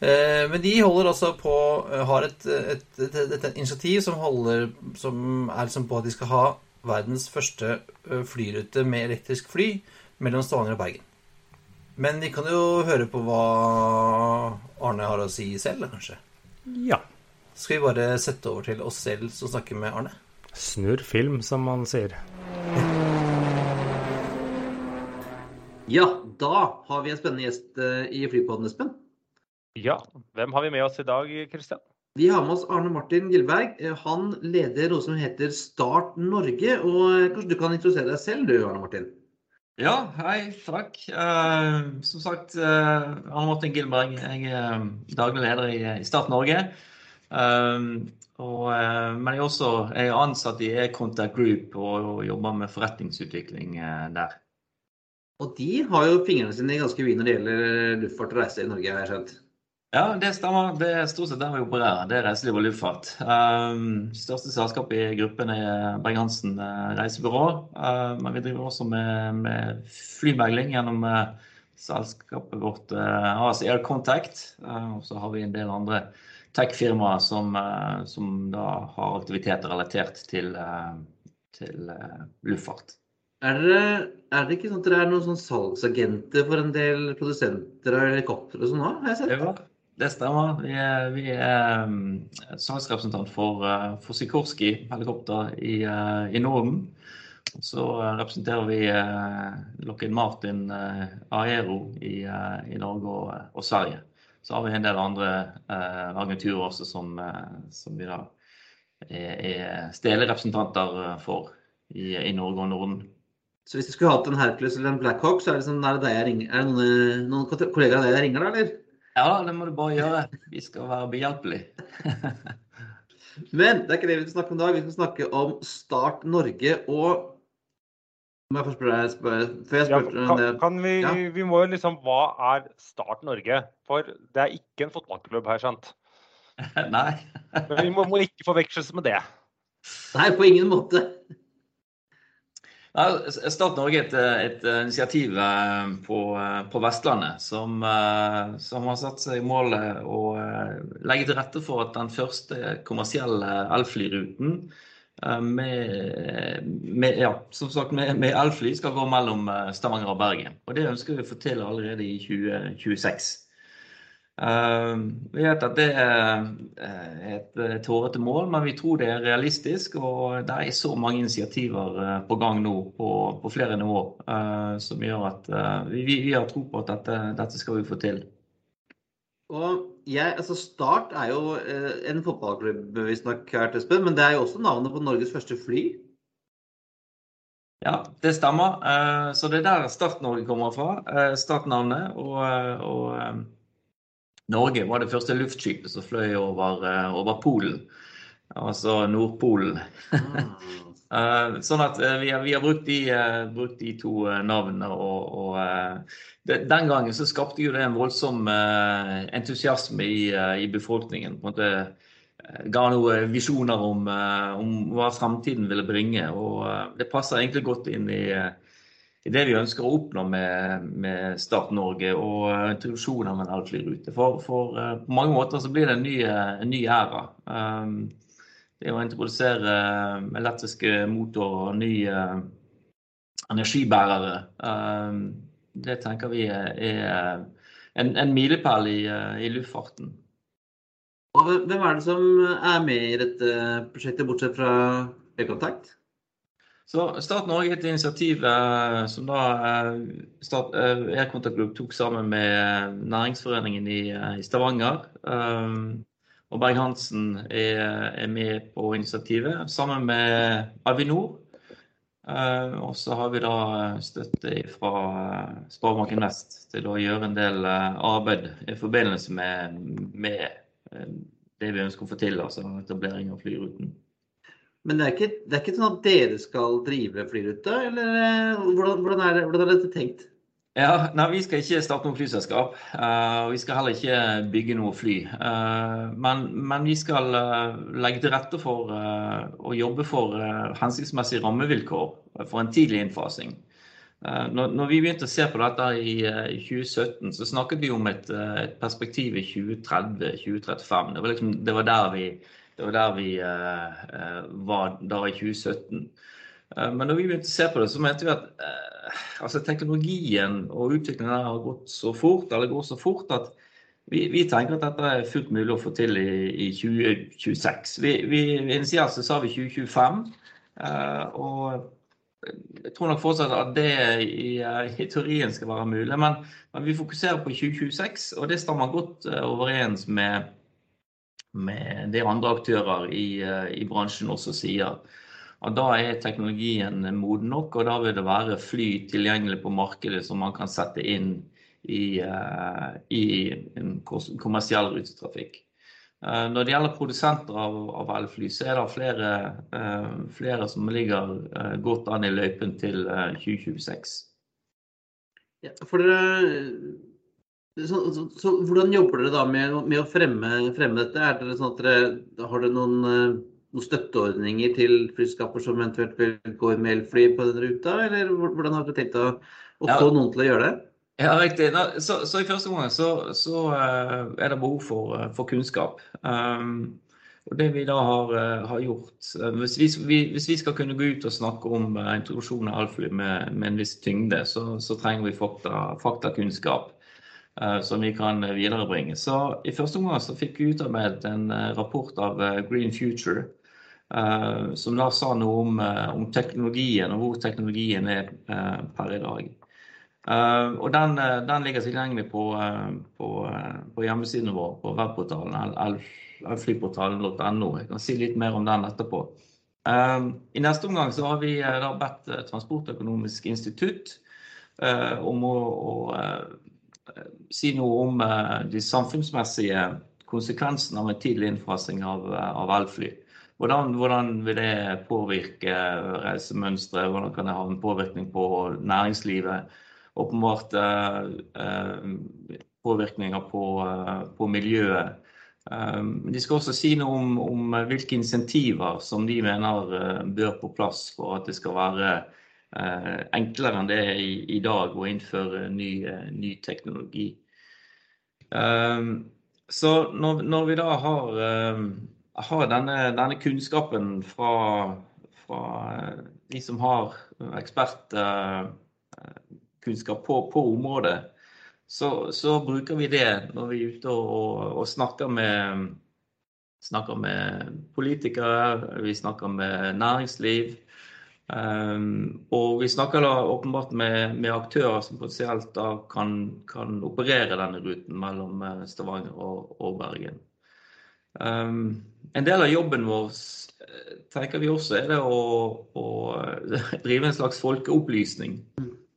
Speaker 2: Eh, Men de holder altså på eh, Har et, et, et, et, initiativ som holder Som er liksom på at de skal ha verdens første eh, flyrute med elektrisk fly mellom Stavanger og Bergen. Men vi kan jo høre på hva Arne har å si selv, kanskje.
Speaker 1: Ja.
Speaker 2: Skal vi bare sette over til oss selv som snakker med Arne?
Speaker 1: Snurr film, som man sier.
Speaker 3: Ja, da har vi en spennende gjest i Flypodden, Espen.
Speaker 4: Ja, hvem har vi med oss i dag, Kristian?
Speaker 3: Vi har med oss Arne Martin Gilberg. Han leder noe som heter Start Norge. og Kanskje du kan introdusere deg selv, du, Arne Martin?
Speaker 5: Ja, hei, takk. Uh, som sagt, uh, Arne Martin Gilberg. Jeg er eh, daglig leder i, i Start Norge. Eh, og, uh, men jeg er også jeg er ansatt i E-Contact Group og, og jobber med forretningsutvikling der.
Speaker 3: Og de har jo fingrene sine ganske vide når det gjelder luftfart og reise i Norge, har jeg skjønt.
Speaker 5: Ja, det stemmer. Det er stort sett der vi opererer. Det er reiseliv og luftfart. Um, største selskap i gruppen er Berg-Hansen eh, reisebyrå. Uh, men vi driver også med, med flymegling gjennom uh, selskapet vårt uh, AS Air Contact. Uh, og så har vi en del andre tech-firmaer som, uh, som da har aktiviteter relatert til, eh, til eh, luftfart.
Speaker 3: Er det, er det ikke sånn at dere er noen sånn salgsagenter for en del produsenter av helikoptre og sånn òg, har jeg sett?
Speaker 5: Ja, det stemmer. Vi er, vi er um, salgsrepresentant for, uh, for Sikorski helikopter i, uh, i Norden. Så representerer vi Lockheed Martin Aero i, i Norge og, og Sverige. Så har vi en del andre eh, agenturer også som, som vi da er, er uh, for i, i Norge og Norden.
Speaker 3: Så hvis du skulle hatt en Hercules eller en Blackhawk, så er det, sånn, er det, deg jeg ringer. Er det noen, noen kollegaer av deg jeg ringer, da, eller?
Speaker 5: Ja, det må du bare gjøre. Vi skal være behjelpelige.
Speaker 3: Men det er ikke det vi skal snakke om i dag. Vi skal snakke om Start Norge og Må jeg først spørre deg spør- Før jeg
Speaker 4: Ja,
Speaker 3: spør om
Speaker 4: kan, kan vi,
Speaker 3: Ja.
Speaker 4: vi må jo liksom Hva er Start Norge? For det er ikke en fotballklubb her, sant?
Speaker 5: Nei.
Speaker 4: Men vi må, må ikke forveksles med det.
Speaker 3: Nei, på ingen måte.
Speaker 5: Start Norge er et, et initiativ eh, på, eh, på Vestlandet som, eh, som har satt seg i mål å eh, legge til rette for at den første kommersielle elflyruten eh, med, med, ja, sagt, med, med elfly skal gå mellom eh, Stavanger og Bergen. Og det ønsker vi å få til allerede i 2026. Eh, Vi vet at det er eh, et eh, tårete mål, men vi tror det er realistisk. Og det er så mange initiativer eh, på gang nå på, på flere nivåer eh, som gjør at vi, vi har tro på at dette, dette skal vi få til.
Speaker 3: Og jeg, altså Start er jo en fotballklubb, visstnok, men det er jo også navnet på Norges første fly.
Speaker 5: Ja, det stemmer. Så det er der Start-Norge kommer fra. Startnavnet. Og, og Norge var det første luftskipet som fløy over, eh, over Polen. Altså Nordpolen. Uh, sånn at uh, vi har, vi har brukt, de, uh, brukt de to navnene. Og, og det, den gangen så skapte jo det en voldsom entusiasme i, i befolkningen. på en måte Ga noen visjoner om, om hva fremtiden ville bringe. Og det passer egentlig godt inn i, eh, er det vi ønsker å oppnå med, med Start Norge og eh, introduksjonen av en elflyrute. For, for eh, på mange måter så blir det en ny, eh, en ny æra. Um, det å introdusere elektriske motorer og nye energibærere, eh, det tenker vi er en, en milepæl i, i luftfarten.
Speaker 3: Og hvem er det som er med i dette prosjektet, bortsett fra Øyekontakt?
Speaker 5: Så Start Norge er et initiativ eh, som da eh, Start, eh, Aircontact Group tok sammen med Næringsforeningen i, Stavanger. Og Berg-Hansen er, med på initiativet, sammen med Avinor. Og så har vi da støtte fra Sparebanken Vest til å gjøre en del arbeid i forbindelse med, med det vi ønsker å få til, altså etablering av flyruten.
Speaker 3: Men det er, ikke, det er ikke sånn at dere skal drive flyruta, eller eh, hvordan, hvordan, er, hvordan er dette tenkt?
Speaker 5: Ja, nei, Vi skal ikke starte noe flyselskap. Uh, vi skal heller ikke bygge noe fly. Uh, men, men vi skal uh, legge til rette for å jobbe for hensiktsmessige rammevilkår for en tidlig innfasing. Når, når vi begynte å se på dette i, i 2017, så snakket vi om et, et perspektiv i 2030-2035. Det, liksom, det var der vi, det var, der vi eh, eh, var da i 2017. Eh, Men når vi begynte å se på det, så mente vi at altså teknologien og utviklingen har gått så fort, eller går så fort at vi, vi tenker at dette er fullt mulig å få til i, i 2026. Vi, vi, initialt så sa vi 2025. eh, og jeg tror nok fortsatt at det i, i teorien skal være mulig, men, men, vi fokuserer på 2026, og det stammer godt overens med, med det andre aktører i, eh, i bransjen også sier. Og Da er teknologien moden nok, og da vil det være fly tilgjengelig på markedet som man kan sette inn i, eh, i en kommersiell rutetrafikk. Eh, Når det gjelder produsenter av, av elfly, så er det flere, flere som ligger godt an i løypen til eh, 2026.
Speaker 3: Ja, for dere, så, så, så, hvordan jobber dere da med, med å fremme, fremme dette? Dere sånn at dere, har dere noen, eh, noen støtteordninger til flyskaper som eventuelt vil gå med elfly på den ruta, eller hvordan har dere tenkt å, å
Speaker 5: Ja.
Speaker 3: få noen til å gjøre det?
Speaker 5: Ja, riktig. Så, så, i første omgang så, så uh, er det behov for, uh, for kunnskap. Um, og det vi da har, har gjort hvis vi, vi, hvis, vi, skal kunne gå ut og snakke om introduksjon av elfly med, med, en viss tyngde, så, så trenger vi fakta, faktakunnskap som vi kan viderebringe. Så I første omgang så fikk vi utarbeidet en rapport av Green Future. som da sa noe om, om teknologien og hvor teknologien er per i dag. Og den, den, ligger tilgjengelig på, på, på hjemmesiden vår, på webportalen elflyportalen.no. Jeg kan si litt mer om den etterpå. I neste omgang så har vi da bedt Transportøkonomisk institutt om å, å si noe om de samfunnsmessige konsekvensene av en tidlig innfasing av, av elfly. Hvordan, hvordan, vil det påvirke reisemønsteret? Hvordan kan det ha en påvirkning på næringslivet? Åpenbart eh, påvirkninger på, på miljøet. De skal også si noe om, om, hvilke insentiver som de mener bør på plass for at det skal være enklere enn det er i, i dag å innføre ny, ny teknologi. Så når, når, vi da har, har denne, denne, kunnskapen fra, fra, de som har ekspertkunnskap på, på området, så, så, bruker vi det når vi er ute og, og snakker, med, snakker, med, politikere, vi snakker med næringsliv. Um, og vi snakker da åpenbart med, med aktører som potensielt da kan, kan, operere denne ruten mellom eh, Stavanger og, og Bergen. Um, en del av jobben vår eh, tenker vi også er det å, å drive en slags folkeopplysning.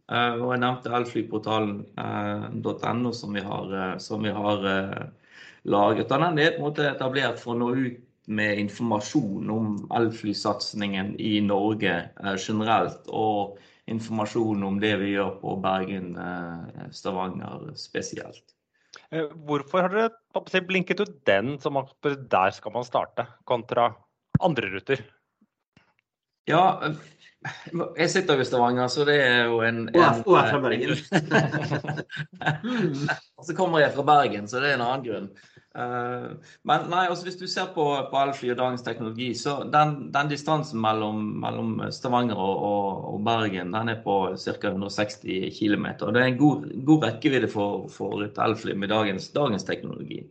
Speaker 5: Uh, og jeg nevnte elflyportalen.no, uh, som vi har, uh, som vi har laget. Den er på en måte etablert for å nå ut med informasjon om elflysatsingen i Norge generelt. Og informasjon om det vi gjør på Bergen-Stavanger spesielt.
Speaker 4: Hvorfor har dere blinket ut den som der skal man starte, kontra andre ruter?
Speaker 5: Ja, jeg sitter jo i Stavanger, så det er jo en,
Speaker 3: en Og er fra Bergen.
Speaker 5: og så kommer jeg fra Bergen, så det er en annen grunn. Uh, men nei, altså hvis du ser på, på elfly og dagens teknologi, så den, den distansen mellom, mellom, Stavanger og, og, og, Bergen den er på ca. 160 km. Det er en god, god rekkevidde for, for et elfly med dagens, dagens teknologi.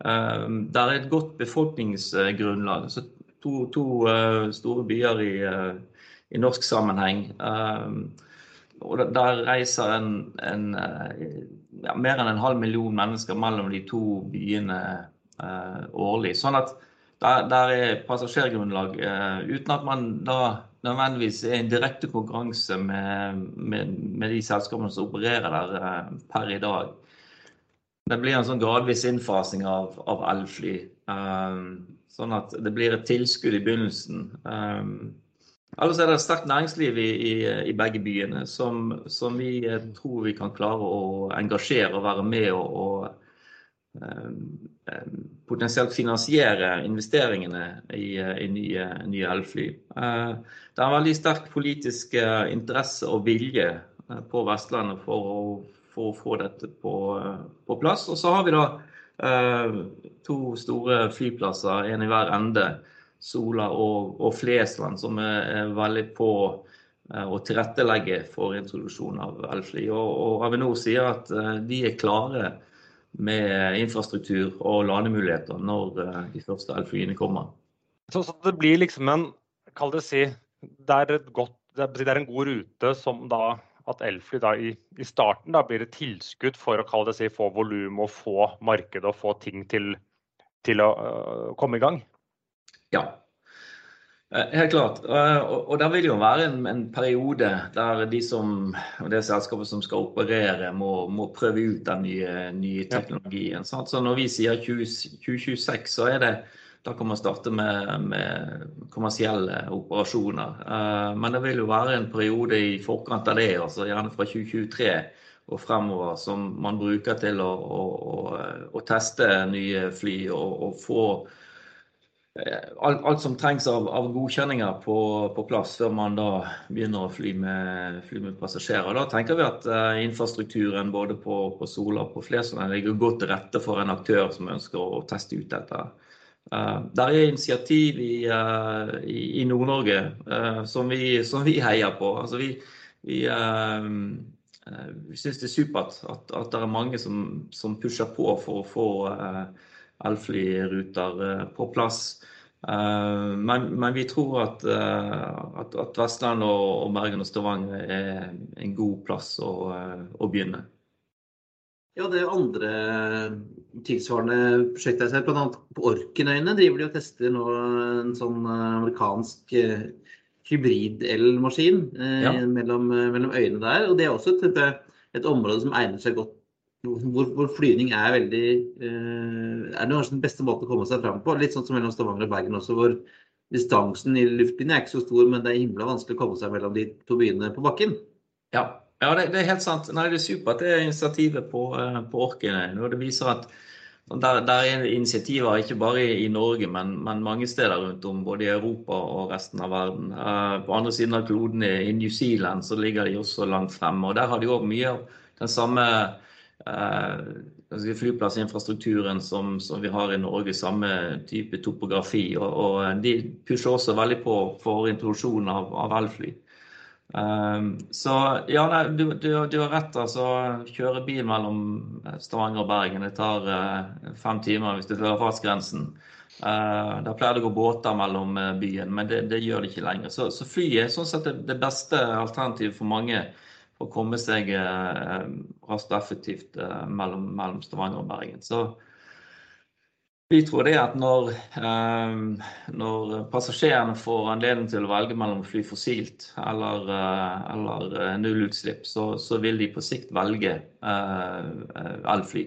Speaker 5: Uh, det er et godt befolkningsgrunnlag. så To, to uh, store byer i i norsk sammenheng. Ehm, og der reiser en, en, eh, ja, mer enn en halv million mennesker mellom de to byene eh, årlig. Sånn at der, der er passasjergrunnlag eh, uten at man da nødvendigvis er i direkte konkurranse med, med, med, de selskapene som opererer der eh, per i dag. Det blir en sånn gradvis innfasing av, av elfly. Um, sånn at det blir et tilskudd i begynnelsen. Um, Ellers er det et sterkt næringsliv i, i, i, begge byene som, som, vi eh, tror vi kan klare å engasjere og være med og, og um, potensielt finansiere investeringene i, i nye, nye elfly. Uh, det er en veldig sterk politisk interesse og vilje på Vestlandet for å, for å få dette på, på, plass. Og så har vi da uh, to store flyplasser, en i hver ende Sola og, og Flesland, som er, er veldig på eh, å tilrettelegge for introduksjon av elfly. Og, og Avinor sier at eh, de er klare med infrastruktur og lademuligheter når eh, de første elflyene kommer.
Speaker 4: Så, så, det blir liksom en Kall det si det er, godt, det er en god rute som da at elfly da i, i, starten da blir et tilskudd for å kalle det si, få volum og få marked og få ting til, til å uh, komme i gang?
Speaker 5: Ja, eh, helt klart. Eh, og, det vil jo være en, en, periode der de som, det selskapet som skal operere, må, må prøve ut den nye, nye teknologien. Ja. Så når vi sier 20, 2026, så er det da kan man starte med, med, kommersielle operasjoner. Uh, men det vil jo være en periode i forkant av det, altså gjerne fra 2023 og fremover, som man bruker til å, å, å, å teste nye fly og, og få Eh, alt, alt, som trengs av, av godkjenninger på, på, plass før man da begynner å fly med, fly med passasjerer. Da tenker vi at uh, infrastrukturen både på, på Sola og på Flesland ligger godt til rette for en aktør som ønsker å teste ut dette. Uh, der er initiativ i, uh, i, i Nord-Norge som, som, vi heier på. Altså vi, vi, vi syns det er supert at, at, det er mange som, som pusher på for å få elflyruter eh, på plass. Eh, men, men, vi tror at, eh, at, at Vestland og, Bergen og Stavanger er en god plass å, å begynne.
Speaker 3: Ja, det andre tilsvarende prosjektet jeg ser, bl.a. på Orkenøyene driver de og tester nå en sånn amerikansk hybrid-elmaskin ja. mellom, mellom, øyene der. og Det er også et, et område som egner seg godt
Speaker 2: hvor, hvor flyvning er veldig eh, Er det kanskje den beste måten å komme seg fram på? Litt sånn som mellom Stavanger og Bergen også, hvor distansen i luftlinje er ikke så stor, men det er himla vanskelig å komme seg mellom de to byene på bakken.
Speaker 5: Ja, ja det, det, er helt sant. Nei, det er supert det er initiativet på, eh, på Orkene. Det viser at der, der, er initiativer ikke bare i, i Norge, men, men, mange steder rundt om, både i Europa og resten av verden. Uh, på andre siden av kloden, i New Zealand, så ligger de også langt fremme. og Der har de òg mye av den samme uh, flyplassinfrastrukturen som, som, vi har i Norge. Samme type topografi. Og, og de pusher også veldig på for introduksjonen av, av elfly. Um, så ja, nei, du, du, du, har rett. altså Kjøre bil mellom Stavanger og Bergen det tar uh, fem timer hvis du følger fartsgrensen. Uh, da pleier det å gå båter mellom byen, men det, det, gjør det ikke lenger. Så, så fly er sånn sett det, det beste alternativet for mange å komme seg raskt og effektivt mellom, mellom, Stavanger og Bergen. Så vi tror det at når, eh, når, passasjerene får anledning til å velge mellom å fly fossilt eller, eh, eller eh, nullutslipp, så, så, vil de på sikt velge elfly.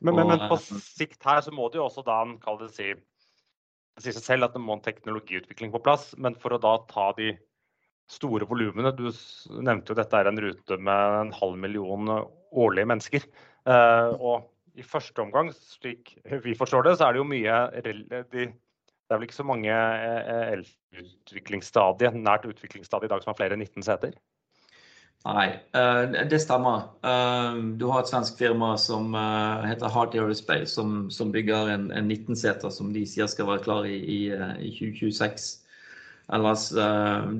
Speaker 1: Men, men, men, på sikt her så må det jo også da det si det sier seg selv at det må en teknologiutvikling på plass. Men for å da ta de store volumene Du nevnte jo dette er en rute med en halv million årlige mennesker. og i første omgang, slik vi forstår det, så er det jo mye de, Det er vel ikke så mange eh, elutviklingsstadier, nært utviklingsstadiet i dag som har flere enn 19 seter?
Speaker 5: Nei, eh, det stemmer. Eh, du har et svensk firma som heter Heart Aerospace, som, bygger en, en 19-seter som de sier skal være klar i 2026. Ellers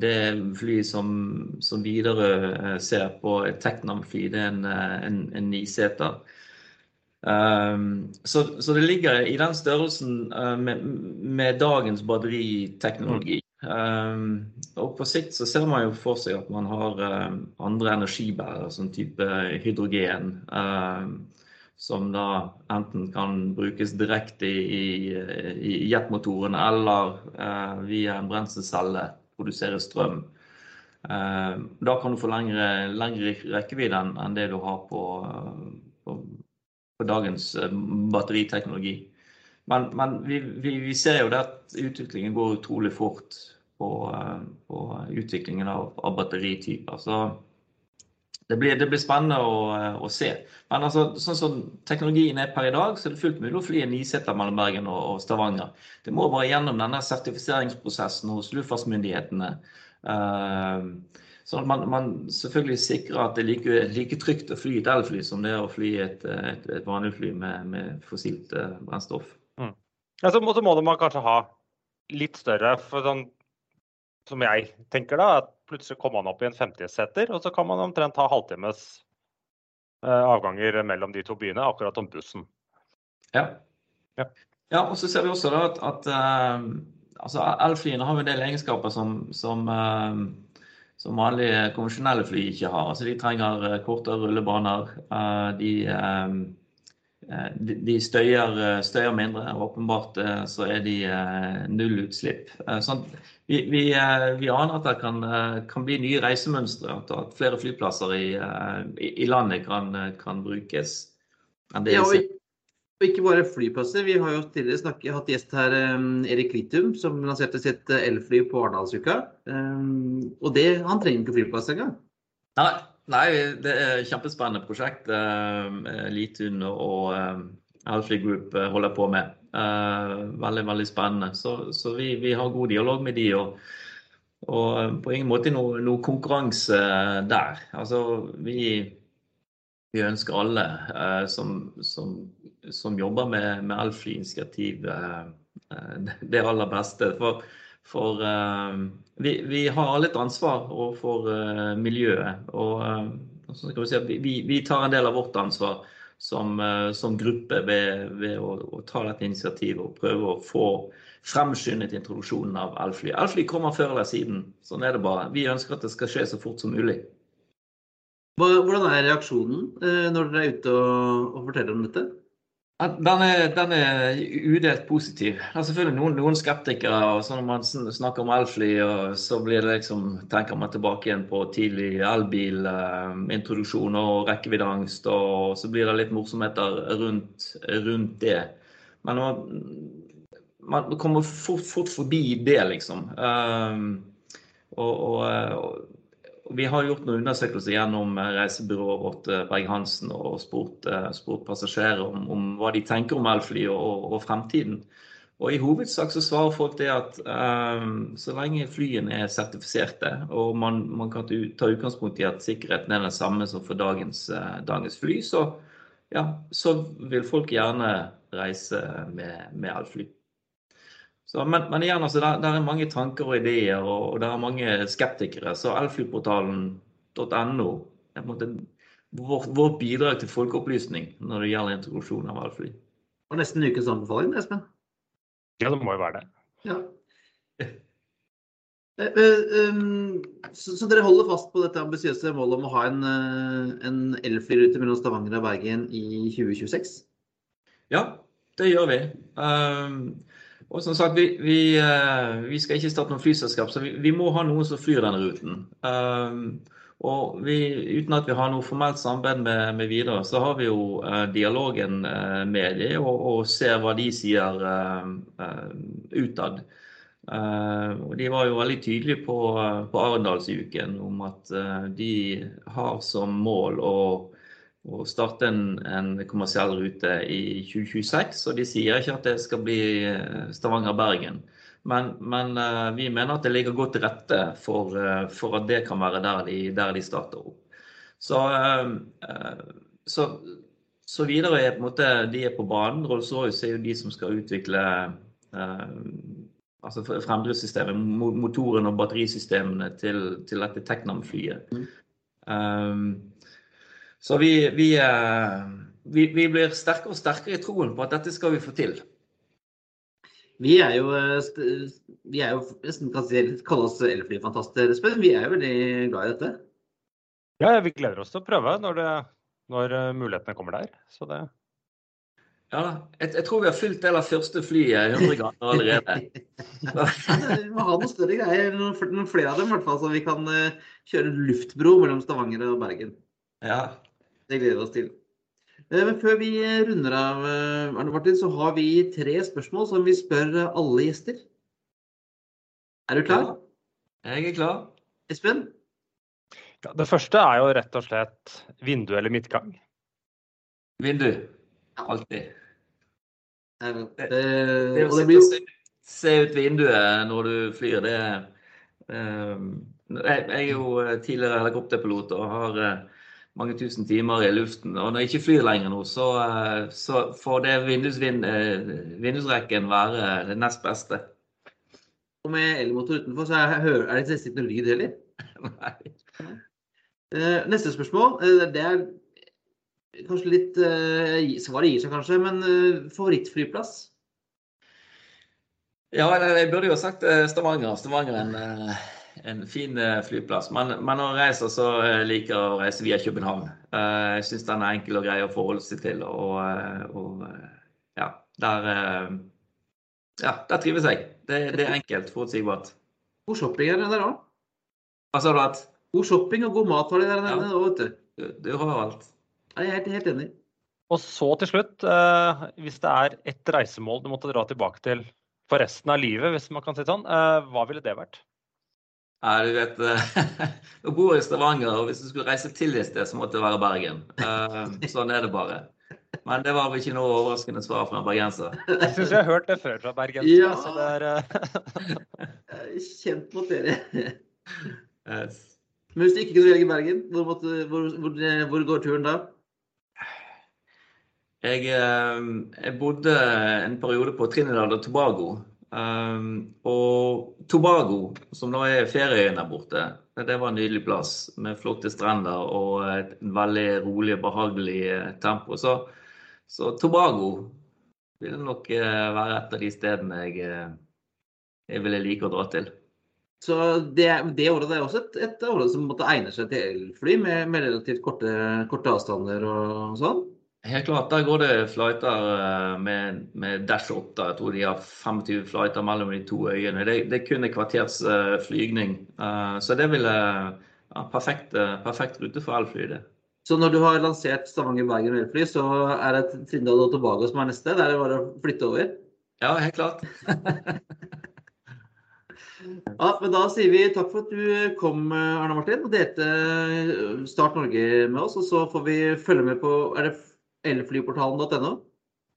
Speaker 5: det flyet som, som Widerøe ser på, et Teknam-fly, det er en, en, en niseter. Um, så, så, det ligger i den størrelsen uh, med, med, dagens batteriteknologi. Um, og på sikt så ser man jo for seg at man har uh, andre energibærere, sånn type hydrogen, uh, som da enten kan brukes direkte i, i, i jetmotoren eller eh, via en brenselcelle produsere strøm. da kan du få lengre, lengre rekkevidde enn det du har på, på på dagens eh, batteriteknologi. Men, men vi, vi, vi, ser jo at utviklingen går utrolig fort på, eh, på utviklingen av, av batterityper. Så det blir, det blir spennende å, å, se. Men altså, sånn som teknologien er per i dag, så er det fullt mulig å fly en niseter mellom Bergen og, og, Stavanger. Det må bare gjennom denne sertifiseringsprosessen hos luftfartsmyndighetene. Uh, Sånn at man, man, selvfølgelig sikrer at det er like, like, trygt å fly et elfly som det er å fly et, et, et vanlig fly med, med fossilt uh, brennstoff.
Speaker 1: Mm. Ja, så, må, så må man kanskje ha litt større, for sånn som jeg tenker da, at plutselig kommer man opp i en 50-seter, og så kan man omtrent ha halvtimes uh, avganger mellom de to byene, akkurat om bussen.
Speaker 5: Ja. ja. ja og så ser vi også da at, at uh, altså elflyene har en del egenskaper som, som som vanlige konvensjonelle fly ikke har. Altså, de trenger eh, kortere rullebaner. Eh, de, eh, de støyer, støyer, mindre. Åpenbart så er de nullutslipp. Sånn, vi, vi, vi, aner at det kan, kan bli nye reisemønstre. At, flere flyplasser i, i landet kan, kan brukes.
Speaker 2: ja, og ikke bare flyplasser. Vi har jo tidligere snakket, hatt gjest her, Erik Litum, som lanserte sitt elfly på Arendalsuka. Og det, han trenger ikke flyplass engang.
Speaker 5: Nei, nei, det er et kjempespennende prosjekt uh, Litun og uh, Elfly Group uh, holder på med. Uh, veldig, veldig spennende. Så, så vi, vi, har god dialog med de. og og på ingen måte noe, noe konkurranse der. Altså, vi, vi ønsker alle uh, som, som, som, jobber med, med Alfly-initiativ eh, eh det aller beste. For, for eh, vi, vi, har alle et ansvar overfor uh, miljøet. Og uh, så si vi, vi, tar en del av vårt ansvar som, som gruppe ved, ved å, å, ta dette initiativet og prøve å få fremskyndet introduksjonen av elfly. Elfly kommer før eller siden. Sånn er det bare. Vi ønsker at det skal skje så fort som mulig.
Speaker 2: Hvordan er reaksjonen eh, når dere er ute og, og forteller om dette?
Speaker 5: Den er, den er, udelt positiv. Det er selvfølgelig noen, noen skeptikere. og så Når man snakker om elfly, så blir det liksom, tenker man tilbake igjen på tidlig elbilintroduksjon eh, og rekkeviddeangst. Og så blir det litt morsomheter rundt, rundt det. Men man, man kommer fort, fort, forbi det, liksom. Um, og, og, og vi har gjort noen undersøkelser gjennom eh, reisebyrået vårt eh, Berg-Hansen og spurt, eh, spurt passasjerer om, om, hva de tenker om elfly og, og, fremtiden. Og I hovedsak så svarer folk det at um, så lenge flyene er sertifiserte, og man, man, kan ta utgangspunkt i at sikkerheten er den samme som for dagens, dagens fly, så, ja, så, vil folk gjerne reise med, med elfly. Så, men, men, igjen, altså, der, der, er mange tanker og ideer, og, og det er mange skeptikere. Så elflyportalen.no er på en måte vårt, vår bidrag til folkeopplysning når det gjelder introduksjon av elfly.
Speaker 2: Og nesten ukens anbefaling, Espen?
Speaker 1: Ja, det må jo være det.
Speaker 2: Ja. Eh, eh, um, så, så, dere holder fast på dette ambisiøse målet om å ha en, eh, en elflyrute mellom Stavanger og Bergen i 2026?
Speaker 5: Ja, det gjør vi. Um, og som sagt, vi, vi, eh, vi, skal ikke starte noe flyselskap, så vi, vi, må ha noen som flyr denne ruten. Um, og uten at vi har noe formelt samarbeid med, med Videre, så har vi jo uh, dialogen med dem og, og, ser hva de sier utad. og De var jo veldig tydelige på, på Arendalsuken om at de har som mål å å starte en, en, kommersiell rute i 2026. Og de sier ikke at det skal bli eh, Stavanger-Bergen. Men, men uh, vi mener at det ligger godt til rette for, uh, for at det kan være der de, der de starter opp. Så, så, så, videre er på en måte de er på banen. Rolls-Royce er jo de som skal utvikle altså fremdriftssystemet, motoren og batterisystemene til, til dette Teknam-flyet. Mm. Um, så vi, vi, eh, vi, vi, blir sterkere og sterkere i troen på at dette skal vi få til.
Speaker 2: Vi er jo, eh, vi er jo nesten kan kalle oss elflyfantaster, Espen. Vi er jo veldig glad i dette.
Speaker 1: Ja, vi gleder oss til å prøve når, det, når eh, mulighetene kommer der. Så det
Speaker 5: ja, jeg, jeg, tror vi har fylt del av første flyet 100 ganger allerede.
Speaker 2: vi må ha noen større greier, noen flere av dem i hvert fall, så vi kan kjøre luftbro mellom Stavanger og Bergen.
Speaker 5: Ja,
Speaker 2: det gleder vi oss til. Eh, men før vi runder av, eh, Arne Martin, så har vi tre spørsmål som vi spør alle gjester. Er du klar?
Speaker 5: Ja, jeg er klar.
Speaker 2: Espen?
Speaker 1: Ja, det første er jo rett og slett vindu eller midtgang.
Speaker 5: Vindu. Alltid.
Speaker 2: Det,
Speaker 5: det, det å blir... se, se ut vinduet når du flyr, det um, jeg, jeg, er jo tidligere helikopterpilot og har mange tusen timer i luften. Og når jeg ikke flyr lenger nå, så, eh, så får det eh, vindusrekken være det nest beste.
Speaker 2: Og med elmotor utenfor, så er, er det nesten ikke noe lyd heller. Nei. Eh, neste spørsmål. Det er kanskje litt Svaret gir seg kanskje, men favorittflyplass?
Speaker 5: Ja, jeg burde jo sagt Stavanger. Stavanger er en en fin eh, flyplass. Men, men når jeg reiser, så eh, liker jeg å reise via København. Eh, jeg syns den er enkel og grei å forholde seg til. Og, og ja, der, ja, der trives jeg. Det, det er enkelt, forutsigbart.
Speaker 2: God shopping er det der òg.
Speaker 5: Hva sa du? at?
Speaker 2: God shopping og god mat har de der nede ja. vet du.
Speaker 5: Du, du har alt.
Speaker 2: Jeg er helt, helt enig.
Speaker 1: Og så til slutt, eh, hvis det er ett reisemål du måtte dra tilbake til for resten av livet, hvis man kan si sånn, eh, hva ville det vært?
Speaker 5: Ja, du vet Du bor i Stavanger, og hvis du skulle reise til et sted, så måtte det være Bergen. Eh, sånn er det bare. Men det var vel ikke noe overraskende svar fra en bergenser.
Speaker 1: Jeg syns jeg har hørt det før fra bergensere.
Speaker 2: Ja. Så det er eh, Kjent materie. Yes. Men hvis du ikke kunne velge Bergen, hvor, måtte, hvor, hvor, hvor går turen da?
Speaker 5: Jeg, eh, jeg, bodde en periode på Trinidad og Tobago. Um, og Tobago, som nå er ferieøyen der borte, det var en nydelig plass med flotte strender og et veldig rolig og behagelig eh, tempo. Så, så Tobago vil nok uh, være et av de stedene jeg, uh, jeg ville like å dra til.
Speaker 2: Så det, området er også et, et område som måtte egne seg til elfly, med, med relativt korte, korte, avstander og sånn?
Speaker 5: Helt klart. Der går det flighter eh, med, med Dash 8. Jeg tror de har 25 flighter mellom de to øyene. Det, det er kun et kvarters uh, flygning. Uh, så det vil ja, perfekt, uh, perfekt rute for elfly, det.
Speaker 3: Så når du har lansert Stavanger-Bergen elfly, så er det Trindal og Tobago som er neste? Der er det bare å flytte over?
Speaker 5: Ja, helt klart.
Speaker 3: ja, men Da sier vi takk for at du kom, Arne Martin, og delte Start Norge med oss. Og så får vi følge med på det elflyportalen.no?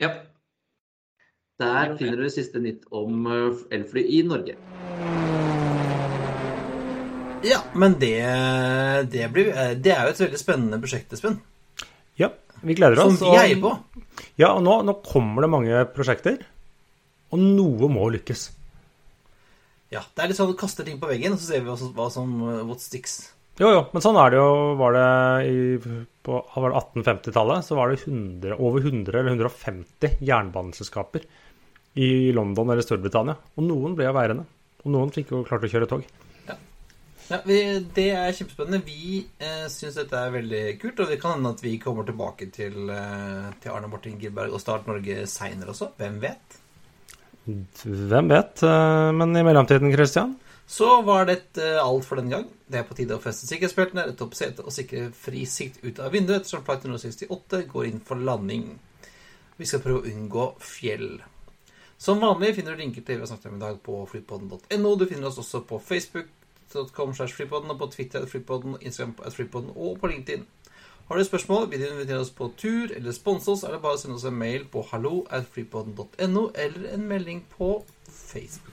Speaker 5: Ja.
Speaker 3: Der finner du siste nytt om elfly i Norge.
Speaker 2: Ja, men det, det, blir, det er jo et veldig spennende prosjekt, Espen.
Speaker 1: Ja, vi gleder oss.
Speaker 2: Som vi heier på.
Speaker 1: Ja, og nå, nå, kommer det mange prosjekter. Og noe må lykkes.
Speaker 2: Ja, det er litt sånn at du kaster ting på veggen, og så ser vi hva som what sticks.
Speaker 1: Jo, jo, men sånn er det jo. Var det i, på 1850-tallet, så var det 100, over 100 eller 150 jernbaneselskaper i London eller Storbritannia. Og noen ble jo værende. Og noen fikk jo klart å kjøre tog.
Speaker 2: Ja, vi, Det er kjempespennende. Vi eh, syns dette er veldig kult. Og det kan hende at vi kommer tilbake til, eh, til Arne Martin Gilberg og Start Norge seinere også. Hvem vet?
Speaker 1: Hvem vet. Eh, men i mellomtiden, Christian?
Speaker 2: Så var dette eh, alt for denne gang. Det er på tide å feste sikkerhetsbeltene, rette opp setet og sikre fri sikt ut av vinduet ettersom flight 168 går inn for landing. Vi skal prøve å unngå fjell. Som vanlig finner du linker til vi har snakket om i dag på flypodden.no. Du finner oss også på facebook.com og på Twitter flypodden, Instagram at freepodden og på LinkedIn. Har du spørsmål, vil du invitere oss på tur eller sponse oss, er det bare å sende oss en mail på hallo at freepodden.no eller en melding på Facebook.